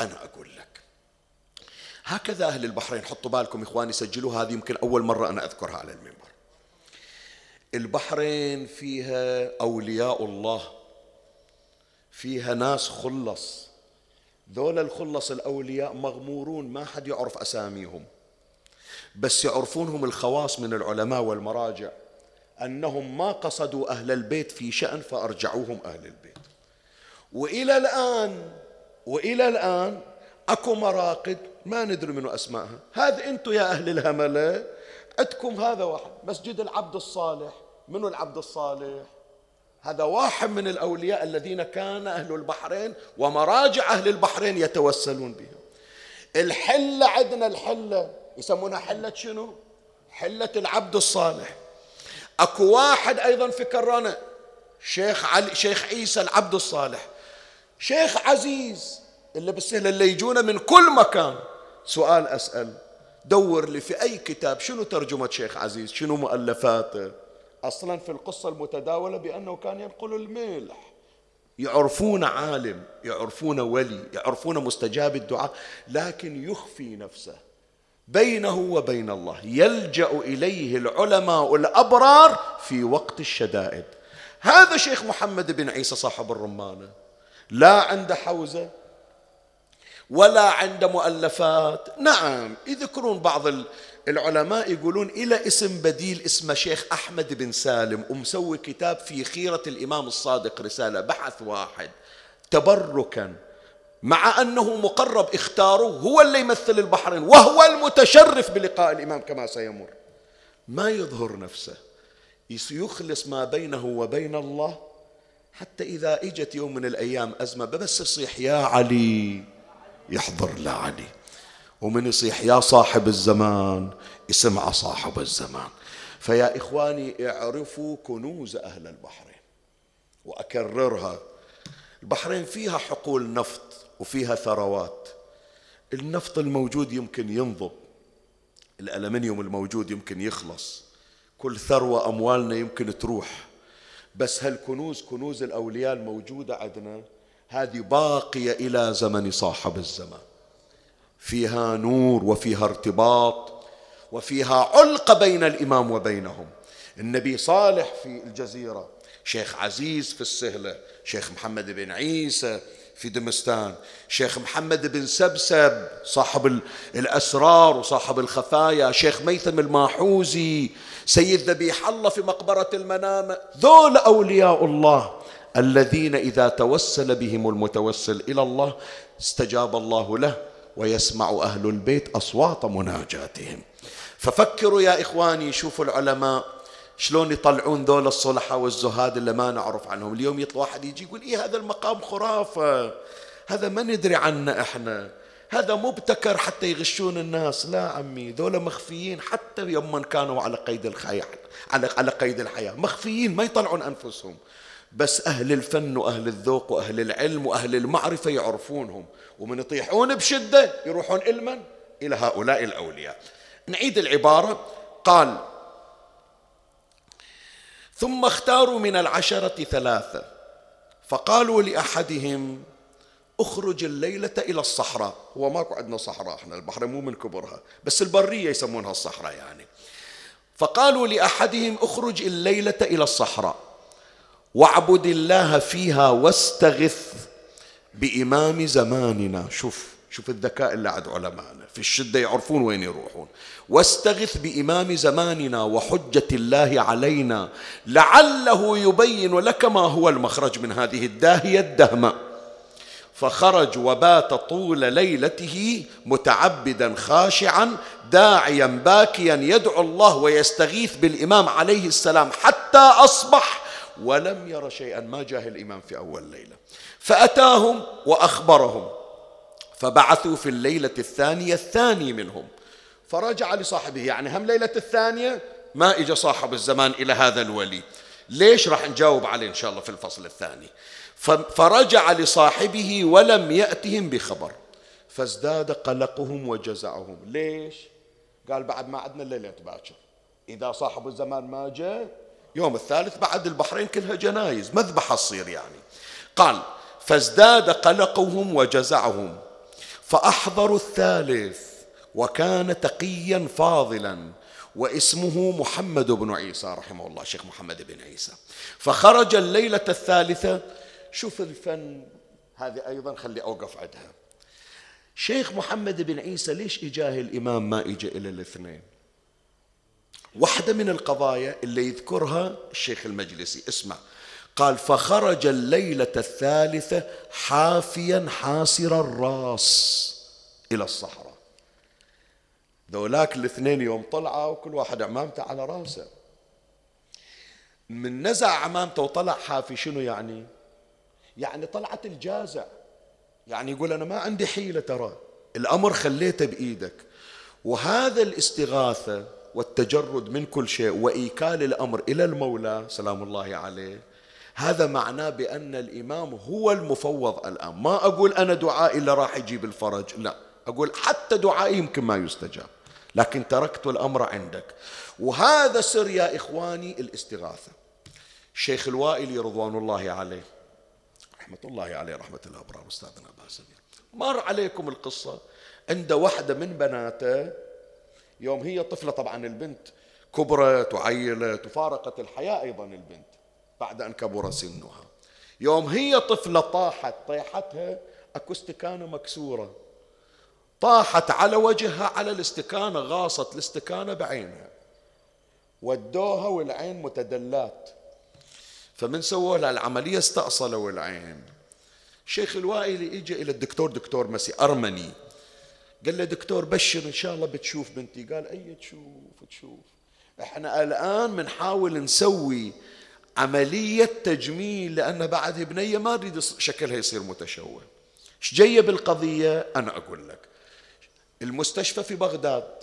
أنا أقول لك هكذا أهل البحرين حطوا بالكم إخواني سجلوا هذه يمكن أول مرة أنا أذكرها على المنبر. البحرين فيها أولياء الله فيها ناس خلص. ذول الخلص الأولياء مغمورون ما حد يعرف أساميهم. بس يعرفونهم الخواص من العلماء والمراجع أنهم ما قصدوا أهل البيت في شأن فأرجعوهم أهل البيت. وإلى الآن وإلى الآن أكو مراقد ما ندري منو أسمائها هذا أنتم يا أهل الهملة عندكم هذا واحد مسجد العبد الصالح. منو العبد الصالح؟ هذا واحد من الأولياء الذين كان أهل البحرين ومراجع أهل البحرين يتوسلون بهم. الحلة عندنا الحلة يسمونها حلة شنو؟ حلة العبد الصالح. أكو واحد أيضا في كرانة شيخ علي شيخ عيسى العبد الصالح. شيخ عزيز اللي بالسهل اللي يجونا من كل مكان. سؤال أسأل. دور لي في أي كتاب. شنو ترجمة شيخ عزيز؟ شنو مؤلفاته أصلا في القصة المتداولة بأنه كان ينقل الملح. يعرفون عالم يعرفون ولي يعرفون مستجاب الدعاء لكن يخفي نفسه. بينه وبين الله يلجأ إليه العلماء الأبرار في وقت الشدائد. هذا شيخ محمد بن عيسى صاحب الرمانة. لا عنده حوزة ولا عنده مؤلفات. نعم يذكرون بعض العلماء يقولون إلى اسم بديل اسمه شيخ أحمد بن سالم ومسوي كتاب في خيرة الإمام الصادق رسالة بحث واحد. تبركا مع أنه مقرب اختاروه هو اللي يمثل البحرين وهو المتشرف بلقاء الإمام كما سيمر. ما يظهر نفسه يخلص ما بينه وبين الله حتى إذا إجت يوم من الأيام أزمة بس يصيح يا علي. يحضر لعلي. ومن يصيح يا صاحب الزمان يسمع صاحب الزمان. فيا إخواني اعرفوا كنوز أهل البحرين. وأكررها البحرين فيها حقول نفط وفيها ثروات. النفط الموجود يمكن ينضب الألمنيوم الموجود يمكن يخلص. كل ثروة أموالنا يمكن تروح. بس هالكنوز كنوز الأولياء الموجودة عندنا؟ هذه باقية إلى زمن صاحب الزمان. فيها نور وفيها ارتباط وفيها علقة بين الإمام وبينهم. النبي صالح في الجزيرة شيخ عزيز في السهلة شيخ محمد بن عيسى في دمستان شيخ محمد بن سبسب صاحب الأسرار وصاحب الخفايا شيخ ميثم الماحوزي سيد ذبيح الله في مقبرة المنام ذول أولياء الله. الذين إذا توسل بهم المتوسل إلى الله استجاب الله له ويسمع أهل البيت أصوات مناجاتهم. ففكروا يا إخواني شوفوا العلماء شلون يطلعون ذول الصلحاء والزهاد اللي ما نعرف عنهم. اليوم يطلع واحد يجي يقول إيه هذا المقام خرافة هذا ما ندري عنه إحنا هذا مبتكر حتى يغشون الناس. لا عمي ذولا مخفيين حتى يوم كانوا على قيد الحياة على على قيد الحياة. مخفيين ما يطلعون أنفسهم. بس أهل الفن وأهل الذوق وأهل العلم وأهل المعرفة يعرفونهم ومن يطيحون بشدة يروحون إلمن إلى هؤلاء الأولياء. نعيد العبارة. قال ثم اختاروا من العشرة ثلاثة فقالوا لأحدهم اخرج الليلة إلى الصحراء. هو ماكو عندنا صحراء إحنا البحر مو من كبرها بس البرية يسمونها الصحراء يعني. فقالوا لأحدهم اخرج الليلة إلى الصحراء. واعبد الله فيها واستغث بإمام زماننا. شوف شوف الذكاء اللي عند علمائنا. في الشدة يعرفون وين يروحون. واستغث بإمام زماننا وحجة الله علينا لعله يبين لك ما هو المخرج من هذه الداهية الدهمة. فخرج وبات طول ليلته متعبدا خاشعا داعيا باكيا يدعو الله ويستغيث بالإمام عليه السلام حتى أصبح ولم ير شيئا. ما جاه الإمام في أول ليلة. فأتاهم وأخبرهم. فبعثوا في الليلة الثانية الثاني منهم. فرجع لصاحبه. يعني هم ليلة الثانية ما إجا صاحب الزمان إلى هذا الولي. ليش راح نجاوب عليه إن شاء الله في الفصل الثاني؟ فرجع لصاحبه ولم يأتهم بخبر. فازداد قلقهم وجزعهم. ليش؟ قال بعد ما عدنا الليلة باكر إذا صاحب الزمان ما جاء يوم الثالث بعد البحرين كلها جنايز. مذبحة تصير يعني. قال فازداد قلقهم وجزعهم فأحضروا الثالث وكان تقيا فاضلا واسمه محمد بن عيسى رحمه الله شيخ محمد بن عيسى. فخرج الليلة الثالثة. شوف الفن هذه أيضا خلي أوقف عندها. شيخ محمد بن عيسى ليش إجاه الإمام ما إجا إلى الاثنين؟ واحدة من القضايا اللي يذكرها الشيخ المجلسي. اسمع. قال فخرج الليلة الثالثة حافيا حاسر الراس إلى الصحراء. ذولاك الاثنين يوم طلعوا وكل واحد عمامته على راسه. من نزع عمامته وطلع حافي شنو يعني؟ يعني طلعت الجازع. يعني يقول أنا ما عندي حيلة ترى الأمر خليته بإيدك. وهذا الاستغاثة والتجرد من كل شيء وإيكال الأمر إلى المولى سلام الله عليه. هذا معناه بأن الإمام هو المفوض الآن. ما أقول أنا دعائي اللي راح يجيب الفرج لا. أقول حتى دعائي يمكن ما يستجاب. لكن تركت الأمر عندك. وهذا سر يا إخواني الاستغاثة. الشيخ الوائلي رضوان الله عليه. رحمة الله عليه رحمة الأبرار أستاذنا أبا مر عليكم القصة عند واحدة من بناته يوم هي طفلة طبعا البنت كبرت وعيلت وفارقت الحياة أيضا البنت بعد أن كبر سنها. يوم هي طفلة طاحت طيحتها أكو استكانة مكسورة. طاحت على وجهها على الاستكانة غاصت الاستكانة بعينها. ودوها والعين متدلات. فمن سووا لها العملية استأصلوا العين شيخ الوائلي اجى إلى الدكتور دكتور مسي أرمني. قال له دكتور بشر إن شاء الله بتشوف بنتي. قال أي تشوف؟ تشوف. إحنا الآن بنحاول نسوي عملية تجميل لأن بعد بنية ما نريد شكلها يصير متشوه. إيش جاية بالقضية؟ أنا أقول لك. المستشفى في بغداد.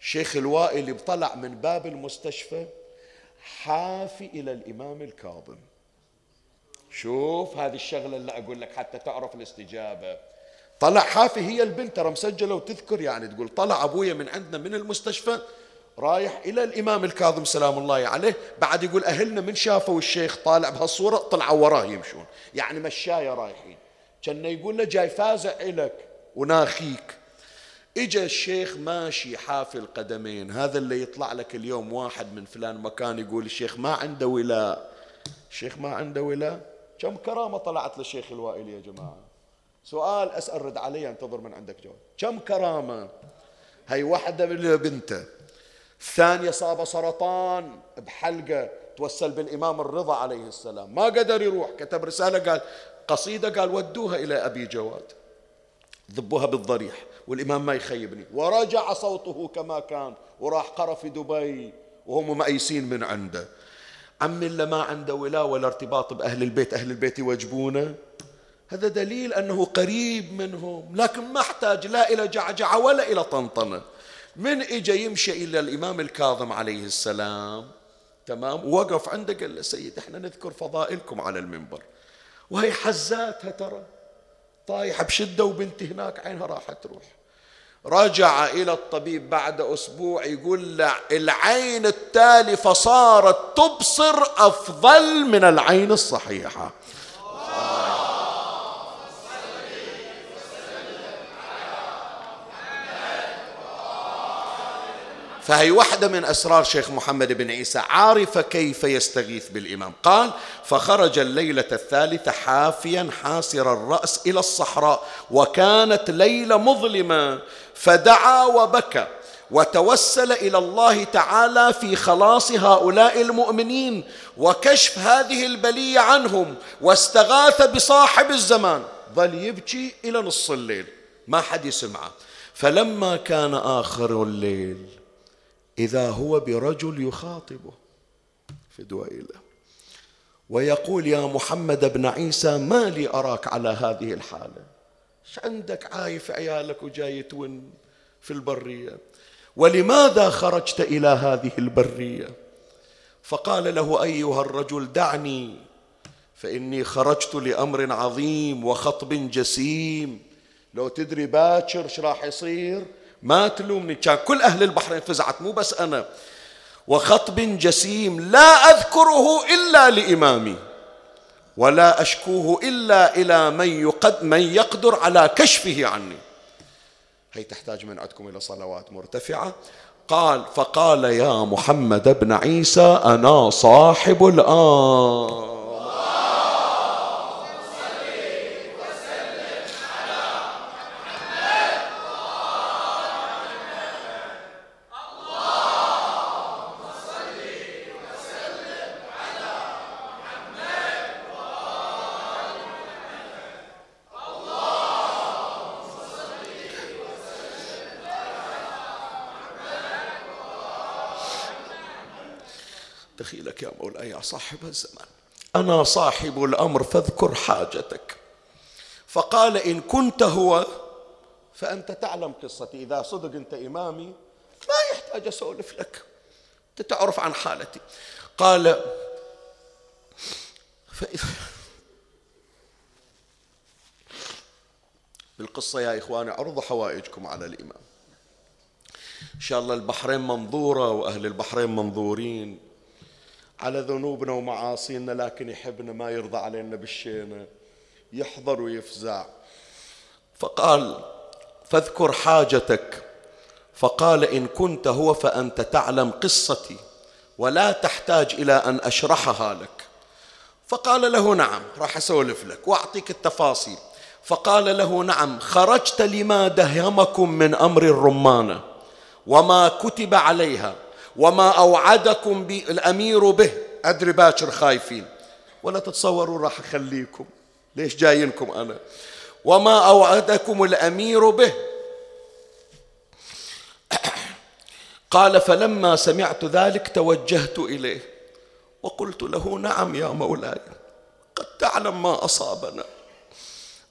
شيخ الوائل طلع من باب المستشفى حافي إلى الإمام الكاظم. شوف هذه الشغلة اللي أقول لك حتى تعرف الاستجابة. طلع حافي هي البنت ترى مسجلة وتذكر يعني تقول طلع أبويا من عندنا من المستشفى رايح إلى الإمام الكاظم سلام الله عليه بعد يقول أهلنا من شافوا الشيخ طالع بهالصورة طلعوا وراه يمشون. يعني مشاية رايحين. كان يقول له جاي فازع إلك وناخيك. إجا الشيخ ماشي حافي القدمين هذا اللي يطلع لك اليوم واحد من فلان مكان يقول الشيخ ما عنده ولاء. الشيخ ما عنده ولاء؟ كم كرامة طلعت للشيخ الوائل يا جماعة؟ سؤال أسأل رد علي انتظر من عندك جواب. كم كرامة؟ هي واحدة بنته. الثانية صاب سرطان بحلقة توسل بالإمام الرضا عليه السلام. ما قدر يروح كتب رسالة قال قصيدة قال ودوها إلى أبي جواد. ذبوها بالضريح والإمام ما يخيبني. ورجع صوته كما كان وراح قرى في دبي وهم مأيسين من عنده. عمي اللي ما عنده ولا ولا ارتباط بأهل البيت أهل البيت يوجبونه. هذا دليل أنه قريب منهم لكن ما احتاج لا إلى جعجعة ولا إلى طنطنة. من إجا يمشي إلى الإمام الكاظم عليه السلام. تمام؟ وقف عنده قال له سيد إحنا نذكر فضائلكم على المنبر. وهي حزاتها ترى. طايحة بشدة وبنتي هناك عينها راح تروح. رجع إلى الطبيب بعد أسبوع يقول له العين التالفة صارت تبصر أفضل من العين الصحيحة. فهي واحدة من أسرار شيخ محمد بن عيسى عارف كيف يستغيث بالإمام. قال فخرج الليلة الثالثة حافيا حاسر الرأس إلى الصحراء وكانت ليلة مظلمة فدعا وبكى وتوسل إلى الله تعالى في خلاص هؤلاء المؤمنين وكشف هذه البلية عنهم واستغاث بصاحب الزمان. ظل يبكي إلى نص الليل. ما حد يسمعه. فلما كان آخر الليل إذا هو برجل يخاطبه في دويله ويقول يا محمد بن عيسى ما لي أراك على هذه الحالة؟ إيش عندك عايف عيالك وجاي تون في البرية؟ ولماذا خرجت إلى هذه البرية؟ فقال له أيها الرجل دعني فإني خرجت لأمر عظيم وخطب جسيم. لو تدري باكر إيش راح يصير؟ ما تلومني. كان كل أهل البحرين فزعت مو بس أنا. وخطب جسيم لا أذكره إلا لإمامي ولا أشكوه إلا إلى من, يقد من يقدر على كشفه عني. هي تحتاج من عندكم إلى صلوات مرتفعة. قال فقال يا محمد بن عيسى أنا صاحب الآن دخيلك يا مولاي يا صاحب الزمان أنا صاحب الأمر فاذكر حاجتك. فقال إن كنت هو فأنت تعلم قصتي. إذا صدق أنت إمامي ما يحتاج أسولف لك. أنت تعرف عن حالتي. قال فإذا بالقصة يا إخواني عرضوا حوائجكم على الإمام. إن شاء الله البحرين منظورة وأهل البحرين منظورين. على ذنوبنا ومعاصينا لكن يحبنا ما يرضى علينا بالشينة. يحضر ويفزع. فقال فاذكر حاجتك. فقال إن كنت هو فأنت تعلم قصتي ولا تحتاج إلى أن أشرحها لك. فقال له نعم راح أسولف لك وأعطيك التفاصيل. فقال له نعم خرجت لما دهمكم من أمر الرمانة وما كتب عليها وما أوعدكم الأمير به. أدري باكر خايفين. ولا تتصوروا راح أخليكم. ليش جايينكم أنا؟ وما أوعدكم الأمير به. قال فلما سمعت ذلك توجهت إليه. وقلت له نعم يا مولاي. قد تعلم ما أصابنا.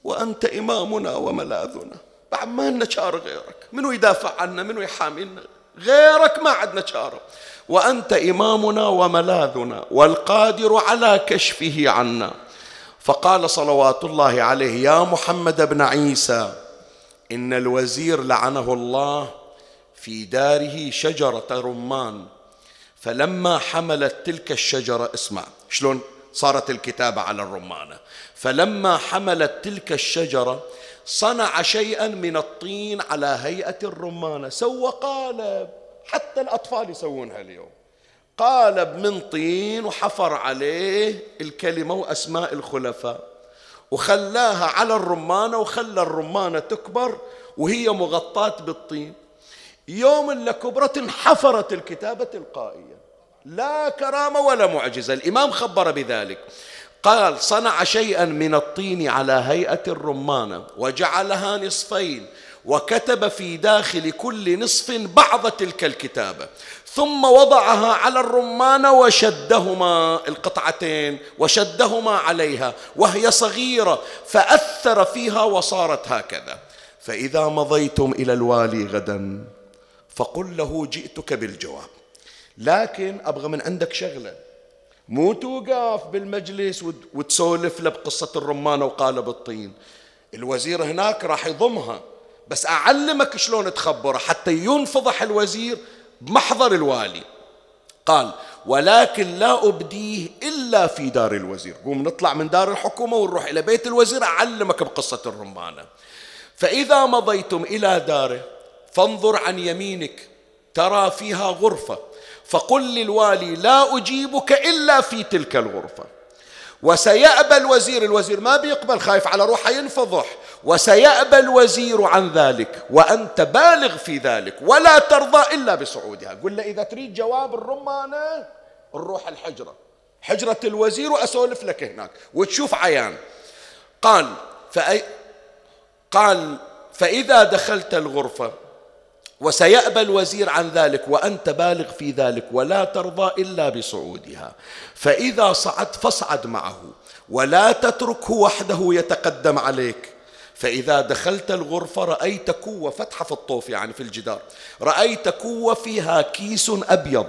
وأنت إمامنا وملاذنا. بعد ما لنا شار غيرك. منو يدافع عنا؟ منو يحامينا غيرك ما عندنا شار وأنت إمامنا وملاذنا والقادر على كشفه عنا. فقال صلوات الله عليه يا محمد بن عيسى إن الوزير لعنه الله في داره شجرة رمان فلما حملت تلك الشجرة اسمع شلون صارت الكتابة على الرمانة فلما حملت تلك الشجرة صنع شيئا من الطين على هيئة الرمانة سوى قالب حتى الأطفال يسوونها اليوم. قالب من طين وحفر عليه الكلمة وأسماء الخلفاء وخلاها على الرمانة وخلى الرمانة تكبر وهي مغطاة بالطين. يوم اللي كبرت انحفرت الكتابة تلقائيا. لا كرامة ولا معجزة. الإمام خبر بذلك. قال صنع شيئا من الطين على هيئة الرمانة وجعلها نصفين وكتب في داخل كل نصف بعض تلك الكتابة. ثم وضعها على الرمانة وشدهما القطعتين وشدهما عليها وهي صغيرة فأثر فيها وصارت هكذا. فإذا مضيتم إلى الوالي غدا فقل له جئتك بالجواب. لكن أبغى من عندك شغلة. مو توقف بالمجلس وتسولف له بقصة الرمانة وقالب الطين. الوزير هناك راح يضمها بس أعلمك شلون تخبره حتى ينفضح الوزير بمحضر الوالي. قال ولكن لا أبديه إلا في دار الوزير. قوم نطلع من دار الحكومة ونروح إلى بيت الوزير أعلمك بقصة الرمانة. فإذا مضيتم إلى داره فانظر عن يمينك ترى فيها غرفة. فقل للوالي لا أجيبك إلا في تلك الغرفة. وسيأبى الوزير الوزير ما بيقبل خايف على روحه ينفضح. وسيأبى الوزير عن ذلك وأنت بالغ في ذلك ولا ترضى إلا بصعودها. قل له إذا تريد جواب الرمانة نروح الحجرة. حجرة الوزير وأسولف لك هناك وتشوف عيان. قال فأي قال فإذا دخلت الغرفة وسيأبى الوزير عن ذلك وأنت بالغ في ذلك ولا ترضى إلا بصعودها. فإذا صعد فاصعد معه ولا تتركه وحده يتقدم عليك. فإذا دخلت الغرفة رأيت كوة فتحة في الطوف يعني في الجدار. رأيت كوة فيها كيس أبيض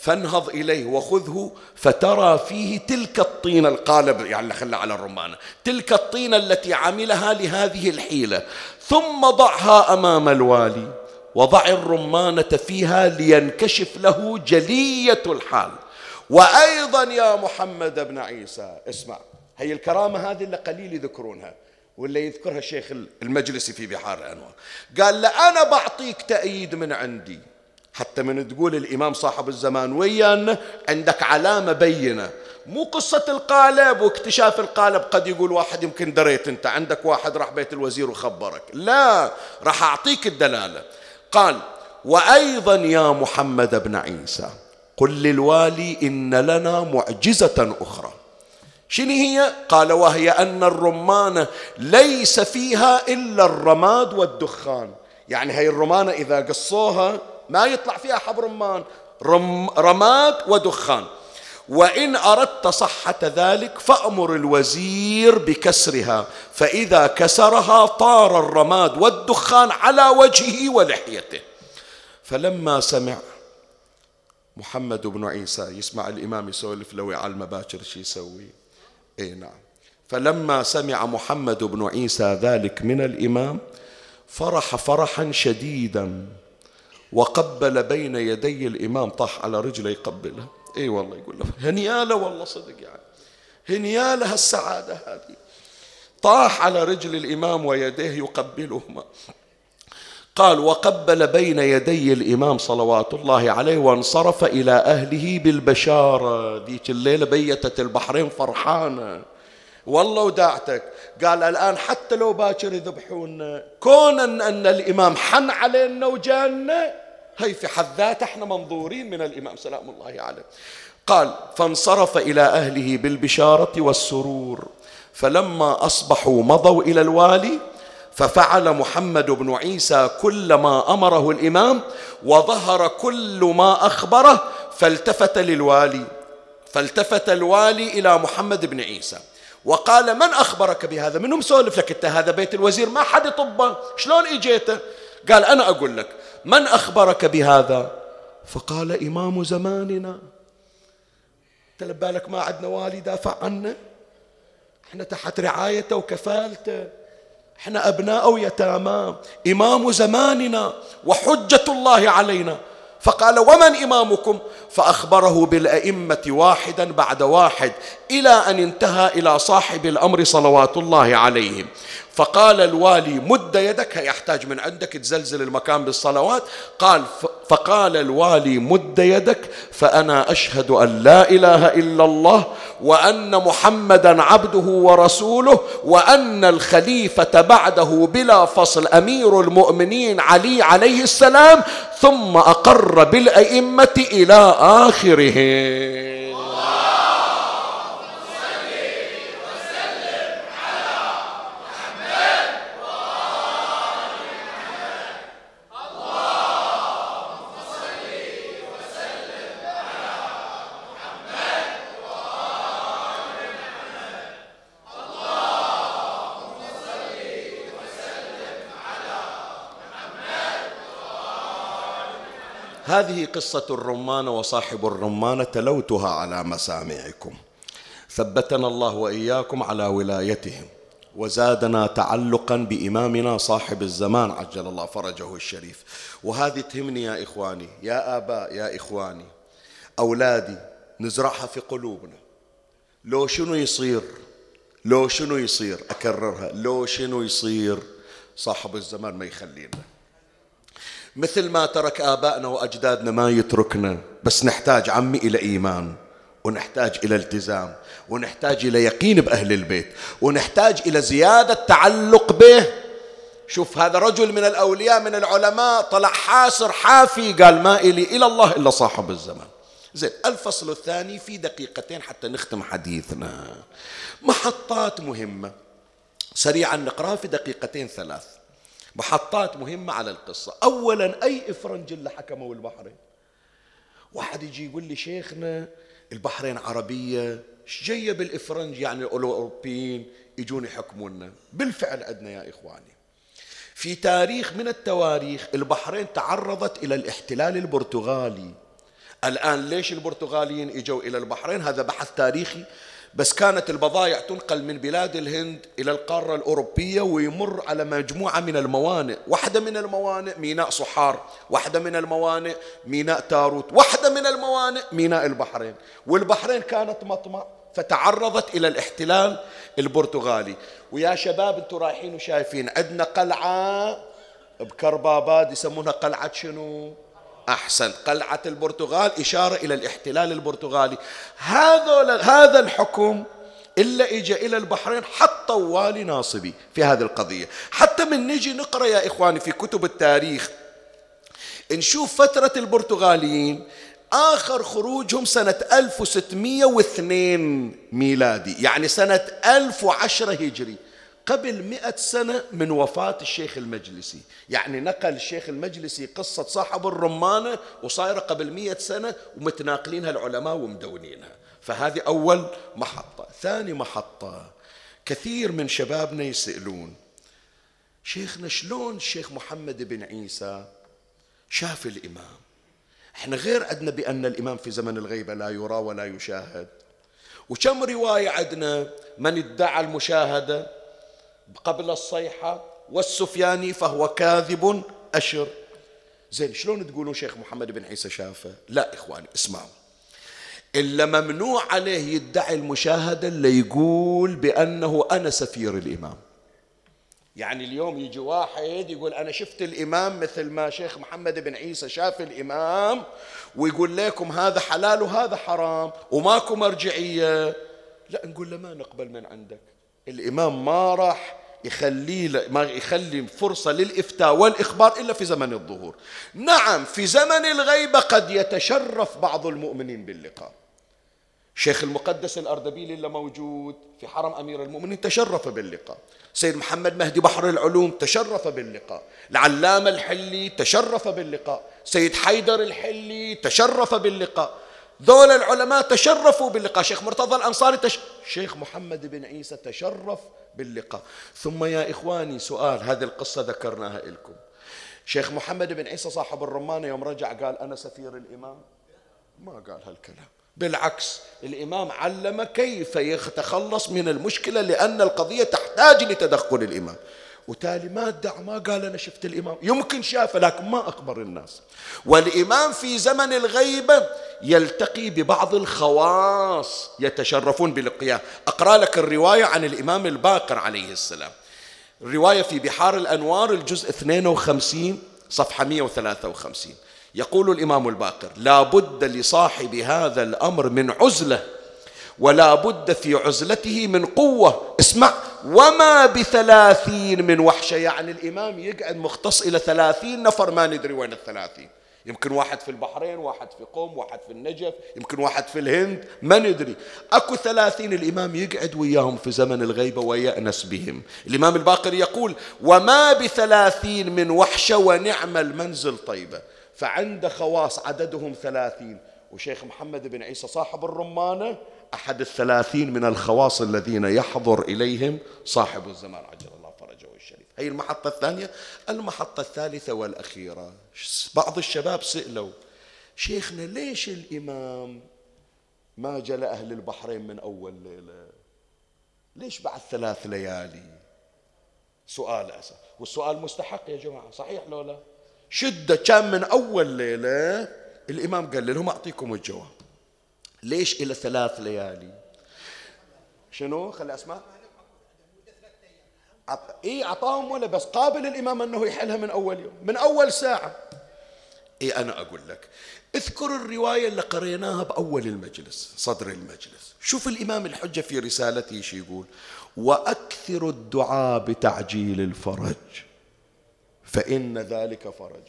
فانهض إليه وخذه فترى فيه تلك الطينة القالب يعني خلى على الرمانة تلك الطينة التي عملها لهذه الحيلة. ثم ضعها أمام الوالي. وضع الرمانة فيها لينكشف له جلية الحال. وأيضا يا محمد بن عيسى اسمع هي الكرامة هذه اللي قليل يذكرونها واللي يذكرها الشيخ المجلسي في بحار الأنوار. قال له أنا بعطيك تأييد من عندي. حتى من تقول الإمام صاحب الزمان ويانا عندك علامة بينة. مو قصة القالب واكتشاف القالب قد يقول واحد يمكن دريت أنت عندك واحد راح بيت الوزير وخبرك. لا راح أعطيك الدلالة. قال وأيضا يا محمد بن عيسى قل للوالي إن لنا معجزة أخرى. شنو هي؟ قال وهي أن الرمانه ليس فيها إلا الرماد والدخان. يعني هي الرمانة إذا قصوها ما يطلع فيها حب رمان. رم رماد ودخان. وإن أردت صحة ذلك فأمر الوزير بكسرها. فإذا كسرها طار الرماد والدخان على وجهه ولحيته. فلما سمع محمد بن عيسى يسمع الإمام يسولف له على المباشر شو يسوي. اي نعم. فلما سمع محمد بن عيسى ذلك من الإمام فرح فرحا شديدا وقبل بين يدي الإمام طاح على رجله يقبله. إي والله يقول له هنيالة والله صدق يعني هنيالة السعاده هذه. طاح على رجل الإمام ويديه يقبلهما. قال وقبل بين يدي الإمام صلوات الله عليه وانصرف إلى أهله بالبشارة. ذيك الليلة بيتت البحرين فرحانة. والله وداعتك. قال الآن حتى لو باكر يذبحونا كونا أن الإمام حن علينا وجانا هي في حد ذاته إحنا منظورين من الإمام سلام الله عليه. قال فانصرف إلى أهله بالبشارة والسرور فلما أصبحوا مضوا إلى الوالي ففعل محمد بن عيسى كل ما أمره الإمام وظهر كل ما أخبره فالتفت للوالي فالتفت الوالي إلى محمد بن عيسى. وقال من أخبرك بهذا؟ منهم سولف لك إنت هذا بيت الوزير ما حد يطبه شلون إجيته؟ قال أنا أقول لك من أخبرك بهذا؟ فقال إمام زماننا. بالك ما عندنا والي دافع عنا إحنا تحت رعايته وكفالته. إحنا ابناء ويتامى. إمام زماننا وحجة الله علينا. فقال ومن إمامكم؟ فأخبره بالأئمة واحدا بعد واحد إلى أن انتهى إلى صاحب الأمر صلوات الله عليهم. فقال الوالي مد يدك يحتاج من عندك تزلزل المكان بالصلوات. قال فقال الوالي مد يدك فأنا أشهد أن لا إله إلا الله وأن محمدا عبده ورسوله وأن الخليفة بعده بلا فصل أمير المؤمنين علي عليه السلام ثم أقر بالأئمة إلى آخره هذه قصة الرمان وصاحب الرمانة تلوتها على مسامعكم. ثبتنا الله وإياكم على ولايتهم وزادنا تعلقا بإمامنا صاحب الزمان عجل الله فرجه الشريف. وهذه تهمني يا إخواني يا آباء يا إخواني. أولادي نزرعها في قلوبنا. لو شنو يصير؟ لو شنو يصير؟ أكررها. لو شنو يصير؟ صاحب الزمان ما يخلينا. مثل ما ترك آبائنا وأجدادنا ما يتركنا بس نحتاج عمي إلى إيمان ونحتاج إلى التزام ونحتاج إلى يقين بأهل البيت ونحتاج إلى زيادة تعلق به. شوف هذا رجل من الأولياء من العلماء طلع حاسر حافي قال ما إلي إلى الله إلا صاحب الزمان. زين الفصل الثاني في دقيقتين حتى نختم حديثنا. محطات مهمة. سريعا نقرأ في دقيقتين ثلاث. محطات مهمة على القصة. أولا أي إفرنج اللي حكموا البحرين. واحد يجي يقول لي شيخنا البحرين عربية جاية بالإفرنج؟ يعني الأوروبيين يجون يحكمونا. بالفعل عندنا يا إخواني. في تاريخ من التواريخ البحرين تعرضت إلى الاحتلال البرتغالي. الآن ليش البرتغاليين إجوا إلى البحرين؟ هذا بحث تاريخي. بس كانت البضائع تنقل من بلاد الهند إلى القارة الأوروبية ويمر على مجموعة من الموانئ. واحدة من الموانئ ميناء صحار واحدة من الموانئ ميناء تاروت واحدة من الموانئ ميناء البحرين. والبحرين كانت مطمع فتعرضت إلى الاحتلال البرتغالي. ويا شباب أنتم رايحين وشايفين عندنا قلعة بكرباباد يسمونها قلعة شنو؟ أحسن. قلعة البرتغال إشارة إلى الاحتلال البرتغالي. هذا هذا الحكم إلا إجا إلى البحرين حط والي ناصبي في هذه القضية. حتى من نجي نقرأ يا إخواني في كتب التاريخ نشوف فترة البرتغاليين آخر خروجهم سنة 1602 ميلادي يعني سنة 1010 هجري. قبل مئة سنة من وفاة الشيخ المجلسي. يعني نقل الشيخ المجلسي قصة صاحب الرمانة وصايرة قبل مئة سنة ومتناقلينها العلماء ومدونينها. فهذه أول محطة. ثاني محطة. كثير من شبابنا يسألون شيخنا شلون الشيخ محمد بن عيسى شاف الإمام؟ إحنا غير عندنا بأن الإمام في زمن الغيبة لا يرى ولا يشاهد. وكم رواية عندنا من ادعى المشاهدة؟ قبل الصيحة. والسفياني فهو كاذب أشر. زين شلون تقولون شيخ محمد بن عيسى شافه؟ لا إخواني اسمعوا. إلا ممنوع عليه يدعي المشاهدة اللي يقول بأنه أنا سفير الإمام. يعني اليوم يجي واحد يقول أنا شفت الإمام مثل ما شيخ محمد بن عيسى شاف الإمام ويقول لكم هذا حلال وهذا حرام وماكو مرجعية. لا نقول له ما نقبل من عندك. الإمام ما راح يخلي ما يخلي فرصة للإفتاء والإخبار إلا في زمن الظهور. نعم في زمن الغيبة قد يتشرف بعض المؤمنين باللقاء. شيخ المقدس الأردبيلي اللي موجود في حرم أمير المؤمنين تشرف باللقاء. سيد محمد مهدي بحر العلوم تشرف باللقاء. العلامة الحلي تشرف باللقاء. سيد حيدر الحلي تشرف باللقاء. ذول العلماء تشرفوا باللقاء. شيخ مرتضى الأنصاري تش... شيخ محمد بن عيسى تشرف باللقاء. ثم يا إخواني سؤال هذه القصة ذكرناها لكم شيخ محمد بن عيسى صاحب الرمانة يوم رجع قال أنا سفير الإمام. ما قال هالكلام. بالعكس الإمام علم كيف يتخلص من المشكلة لأن القضية تحتاج لتدخل الإمام. وتالي ما ادعى ما قال أنا شفت الإمام. يمكن شافه لكن ما أخبر الناس. والإمام في زمن الغيبة يلتقي ببعض الخواص يتشرفون بلقياه أقرأ لك الرواية عن الإمام الباقر عليه السلام. الرواية في بحار الأنوار الجزء 52 صفحة 153 يقول الإمام الباقر لا بد لصاحب هذا الأمر من عزلة ولا بد في عزلته من قوة. اسمع وما بثلاثين من وحشة يعني الإمام يقعد مختص إلى ثلاثين نفر ما ندري وين الثلاثين. يمكن واحد في البحرين واحد في قوم واحد في النجف يمكن واحد في الهند ما ندري. أكو ثلاثين الإمام يقعد وياهم في زمن الغيبة ويأنس بهم. الإمام الباقر يقول وما بثلاثين من وحشة ونعم المنزل طيبة. فعند خواص عددهم ثلاثين. وشيخ محمد بن عيسى صاحب الرمانة أحد الثلاثين من الخواص الذين يحضر إليهم صاحب الزمان عجل الله فرجه الشريف. هي المحطة الثانية. المحطة الثالثة والأخيرة. بعض الشباب سئلوا شيخنا ليش الإمام ما جل أهل البحرين من أول ليلة؟ ليش بعد ثلاث ليالي؟ سؤال أسف. والسؤال مستحق يا جماعة صحيح لو لا؟ شدة كان من أول ليلة الإمام قال لهم أعطيكم الجواب. ليش إلى ثلاث ليالي؟ شنو؟ خلي أسمع. عط... إيه أعطاهم ولا بس؟ قابل الإمام أنه يحلها من أول يوم من أول ساعة. إيه أنا أقول لك. اذكر الرواية اللي قريناها بأول المجلس صدر المجلس. شوف الإمام الحجة في رسالته شي يقول؟ وأكثر الدعاء بتعجيل الفرج فإن ذلك فرج.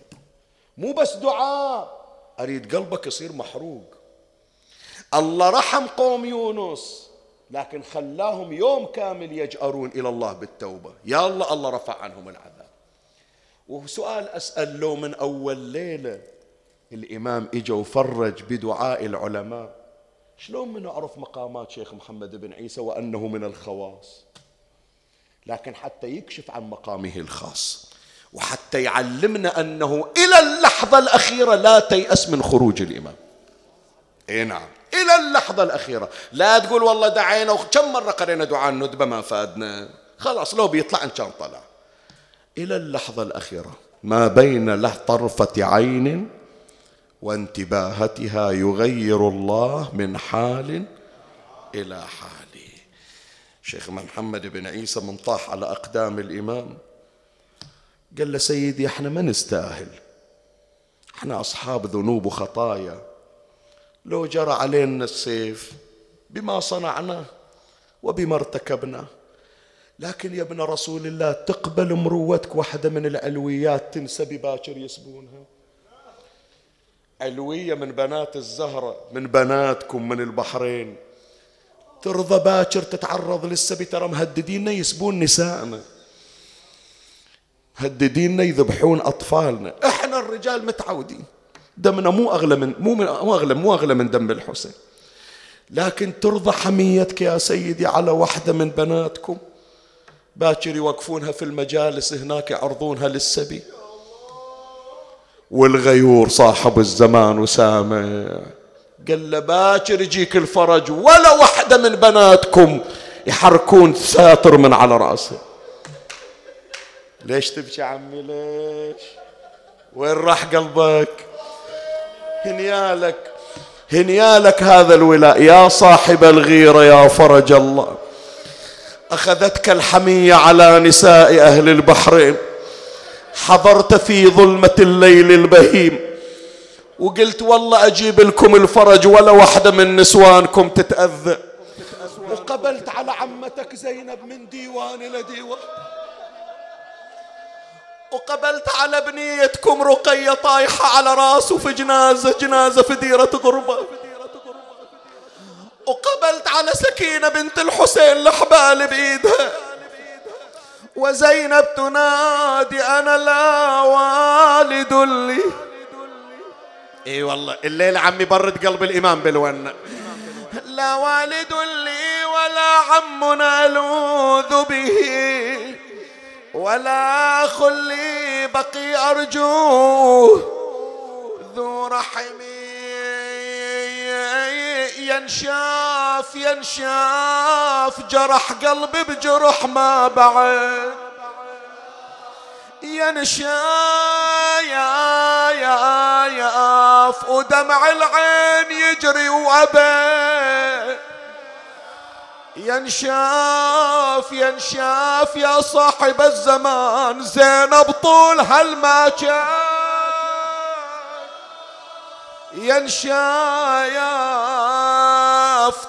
مو بس دعاء أريد قلبك يصير محروق. الله رحم قوم يونس لكن خلاهم يوم كامل يجأرون إلى الله بالتوبة. يا الله الله رفع عنهم العذاب. وسؤال أسأل لو من أول ليلة الإمام إجا وفرج بدعاء العلماء شلون من نعرف مقامات شيخ محمد بن عيسى وأنه من الخواص؟ لكن حتى يكشف عن مقامه الخاص وحتى يعلمنا أنه إلى اللحظة الأخيرة لا تيأس من خروج الإمام. اي نعم. إلى اللحظة الأخيرة. لا تقول والله دعينا وكم مرة قرينا دعاء الندبة ما فادنا. خلاص لو بيطلع إن كان طلع. إلى اللحظة الأخيرة. ما بين له طرفة عين وانتباهتها يغير الله من حال إلى حال. شيخ محمد بن عيسى من طاح على أقدام الإمام. قال له سيدي إحنا ما نستاهل. إحنا أصحاب ذنوب وخطايا. لو جرى علينا السيف بما صنعنا وبما ارتكبنا. لكن يا ابن رسول الله تقبل مروتك واحدة من العلويات تنسى باكر يسبونها. علوية من بنات الزهرة من بناتكم من البحرين. ترضى باكر تتعرض للسبي ترى مهدديننا يسبون نسائنا مهدديننا يذبحون أطفالنا. إحنا الرجال متعودين. دمنا مو أغلى من مو, من مو أغلى مو أغلى من دم الحسين. لكن ترضى حميتك يا سيدي على واحدة من بناتكم. باكر يوقفونها في المجالس هناك يعرضونها للسبي. والغيور صاحب الزمان وسامع. قال له باكر يجيك الفرج ولا واحدة من بناتكم يحركون ساتر من على رأسه. ليش تبكي عمي؟ ليش؟ وين راح قلبك؟ هنيالك هنيالك هذا الولاء. يا صاحب الغيرة يا فرج الله أخذتك الحمية على نساء أهل البحرين. حضرت في ظلمة الليل البهيم. وقلت والله أجيب لكم الفرج ولا واحدة من نسوانكم تتأذى. وقبلت على عمتك زينب من ديوان إلى ديوان وقبلت على بنيتكم رقية طايحة على راسه في جنازة جنازة في ديرة غربة. وقبلت على سكينة بنت الحسين الحبال بإيدها وزينب تنادي أنا لا والد لي. إي والله الليل عمي برد قلب الإمام بالونة. لا والد لي ولا عم نلوذ به. ولا خلي بقي أرجوه ذو رحم ينشاف ينشاف جرح قلبي بجرح ما بعد. ينشا يا يا ودمع العين يجري وأبى. ينشاف ينشاف يا صاحب الزمان. زينب طول هالما ينشاف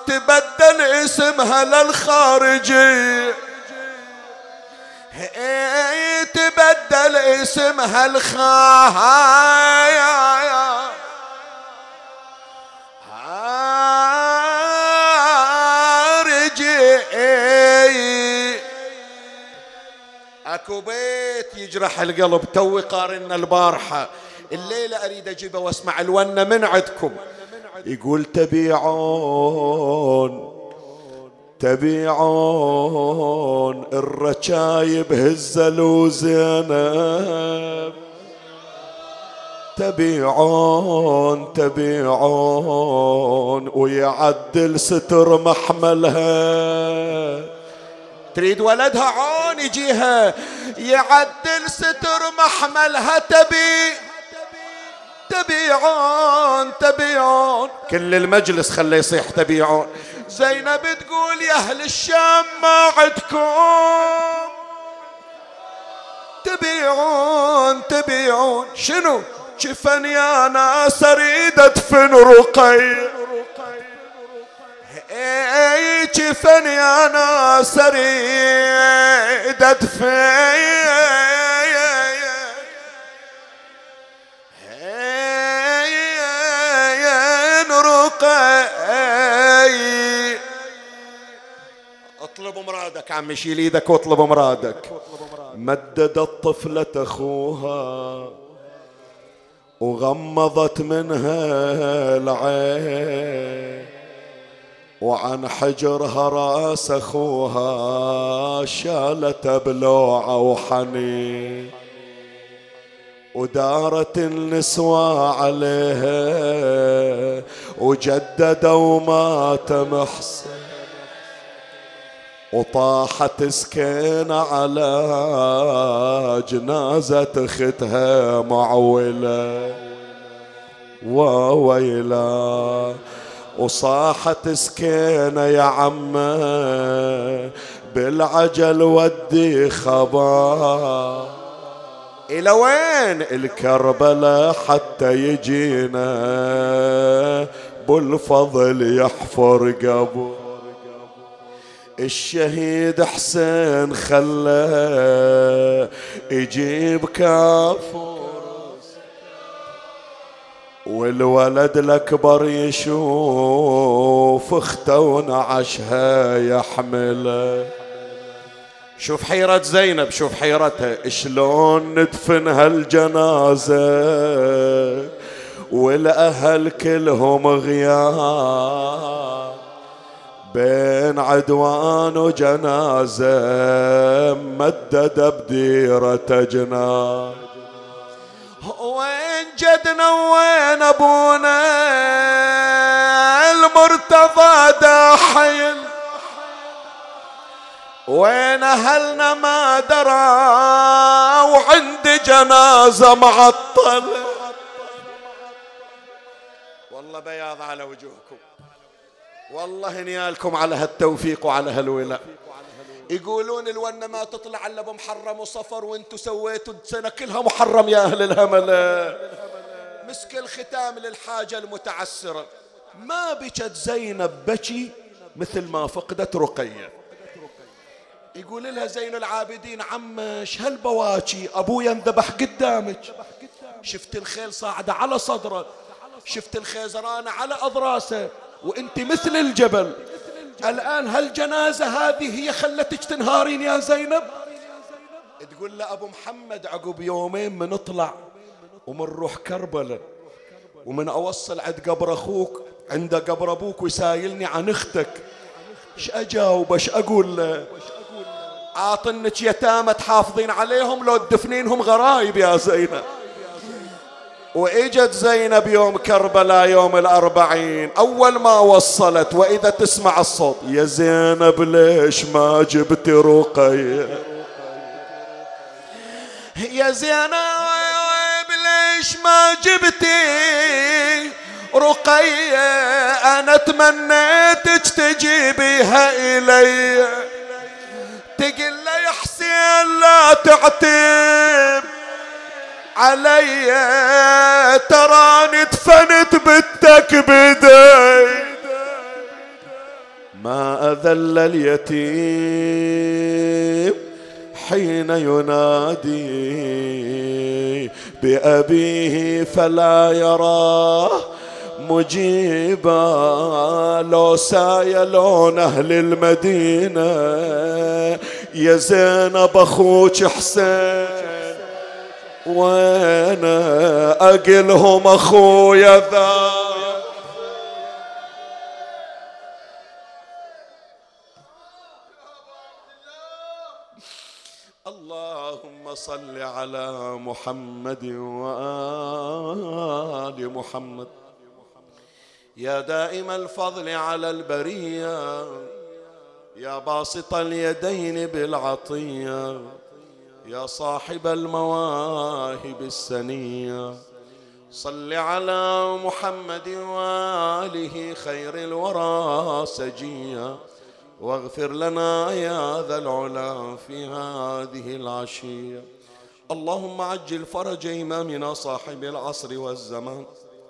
تبدل اسمها للخارجي. تبدل اسمها الخايا اكو بيت يجرح القلب توي قارنا البارحة. الليلة أريد اجيبه وأسمع الونة من عندكم. يقول تبيعون تبيعون الرشايب هزلوا زينب تبيعون تبيعون ويعدل ستر محملها. تريد ولدها عون يجيها يعدل ستر محملها تبي. تبيعون تبيعون. كل المجلس خليه يصيح تبيعون. زينب تقول يا أهل الشام ما عدكم تبيعون تبيعون. شنو؟ شفن يا ناس اريد ادفن رقي. يا ناس اريد ادفن اطلب مرادك عمي شيل إيدك واطلب مرادك. مددت طفلة أخوها وغمضت منها العين. وعن حجرها رأس أخوها شالت بلوعه وحنين ودارت النسوة عليها وجددوا مات محسن. وطاحت سكينة على جنازة أختها معولة. وويلا وصاحت سكينة يا عمة بالعجل ودي خبر إلى وين؟ الكربلة حتى يجينا بالفضل يحفر قبر الشهيد حسين خلى يجيب كافر والولد الأكبر يشوف اخته ونعشها يحمله شوف حيرة زينب شوف حيرتها شلون ندفن هالجنازة والأهل كلهم غياب بين عدوان وجنازة مدد بديرة جناز وين جدنا وين أبونا؟ المرتضى داحين. وين أهلنا ما درى؟ وعندي جنازة معطلة والله بياض على وجوهكم. والله نيالكم على هالتوفيق وعلى هالولاء. يقولون الونة ما تطلع إلا بمحرم وصفر وانتو سويتوا السنة كلها محرم يا أهل الهملة مسك الختام للحاجة المتعسرة. ما بكت زينب بكي مثل ما فقدت رقية. يقول لها زين العابدين عمش هالبواكي ابويا انذبح قدامك. شفت الخيل صاعدة على صدره. شفت الخيزرانة على أضراسه. وانت مثل الجبل. الآن هالجنازة هذه هي خلتك تنهارين يا زينب؟ تقول له أبو محمد عقب يومين من نطلع ومن روح كربلاء ومن أوصل عند قبر أخوك عند قبر أبوك ويسايلني عن أختك. إيش أجاوب؟ إيش أقول له؟ عاطنك يتامى تحافظين عليهم لو تدفنينهم غرايب يا زينب. وإجت زينب يوم كربلاء يوم الأربعين. أول ما وصلت وإذا تسمع الصوت يا زينب ليش ما جبت رقية يا زينب ليش ما جبتي رقية أنا تمنيتك تجيبيها إلي. تقول لي حسين لا تعتب. علي تراني دفنت بنتك بدي ما أذل اليتيم حين ينادي بأبيه فلا يراه مجيبا. لو سايلون أهل المدينة يا زينب أخوك حسين. وأنا اقلهم اخويا ذا. اللهم صل على محمد وآل محمد. يا دائم الفضل على البرية يا باسط اليدين بالعطية. يا صاحب المواهب السنية. صل على محمد وآله خير الورى سجيا واغفر لنا يا ذا العلا في هذه العشية. اللهم عجل فرج إمامنا صاحب العصر والزمان.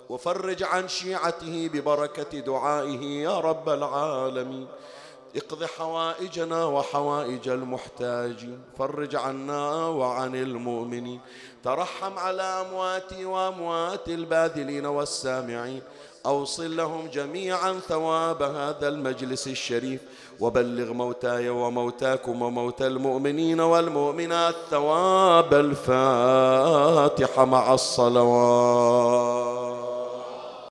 وفرج عن شيعته ببركة دعائه يا رب العالمين. اقض حوائجنا وحوائج المحتاجين فرج عنا وعن المؤمنين ترحم على أمواتي وأموات الباذلين والسامعين أوصل لهم جميعا ثواب هذا المجلس الشريف وبلغ موتاي وموتاكم وموتى المؤمنين والمؤمنات ثواب الفاتحة مع الصلوات.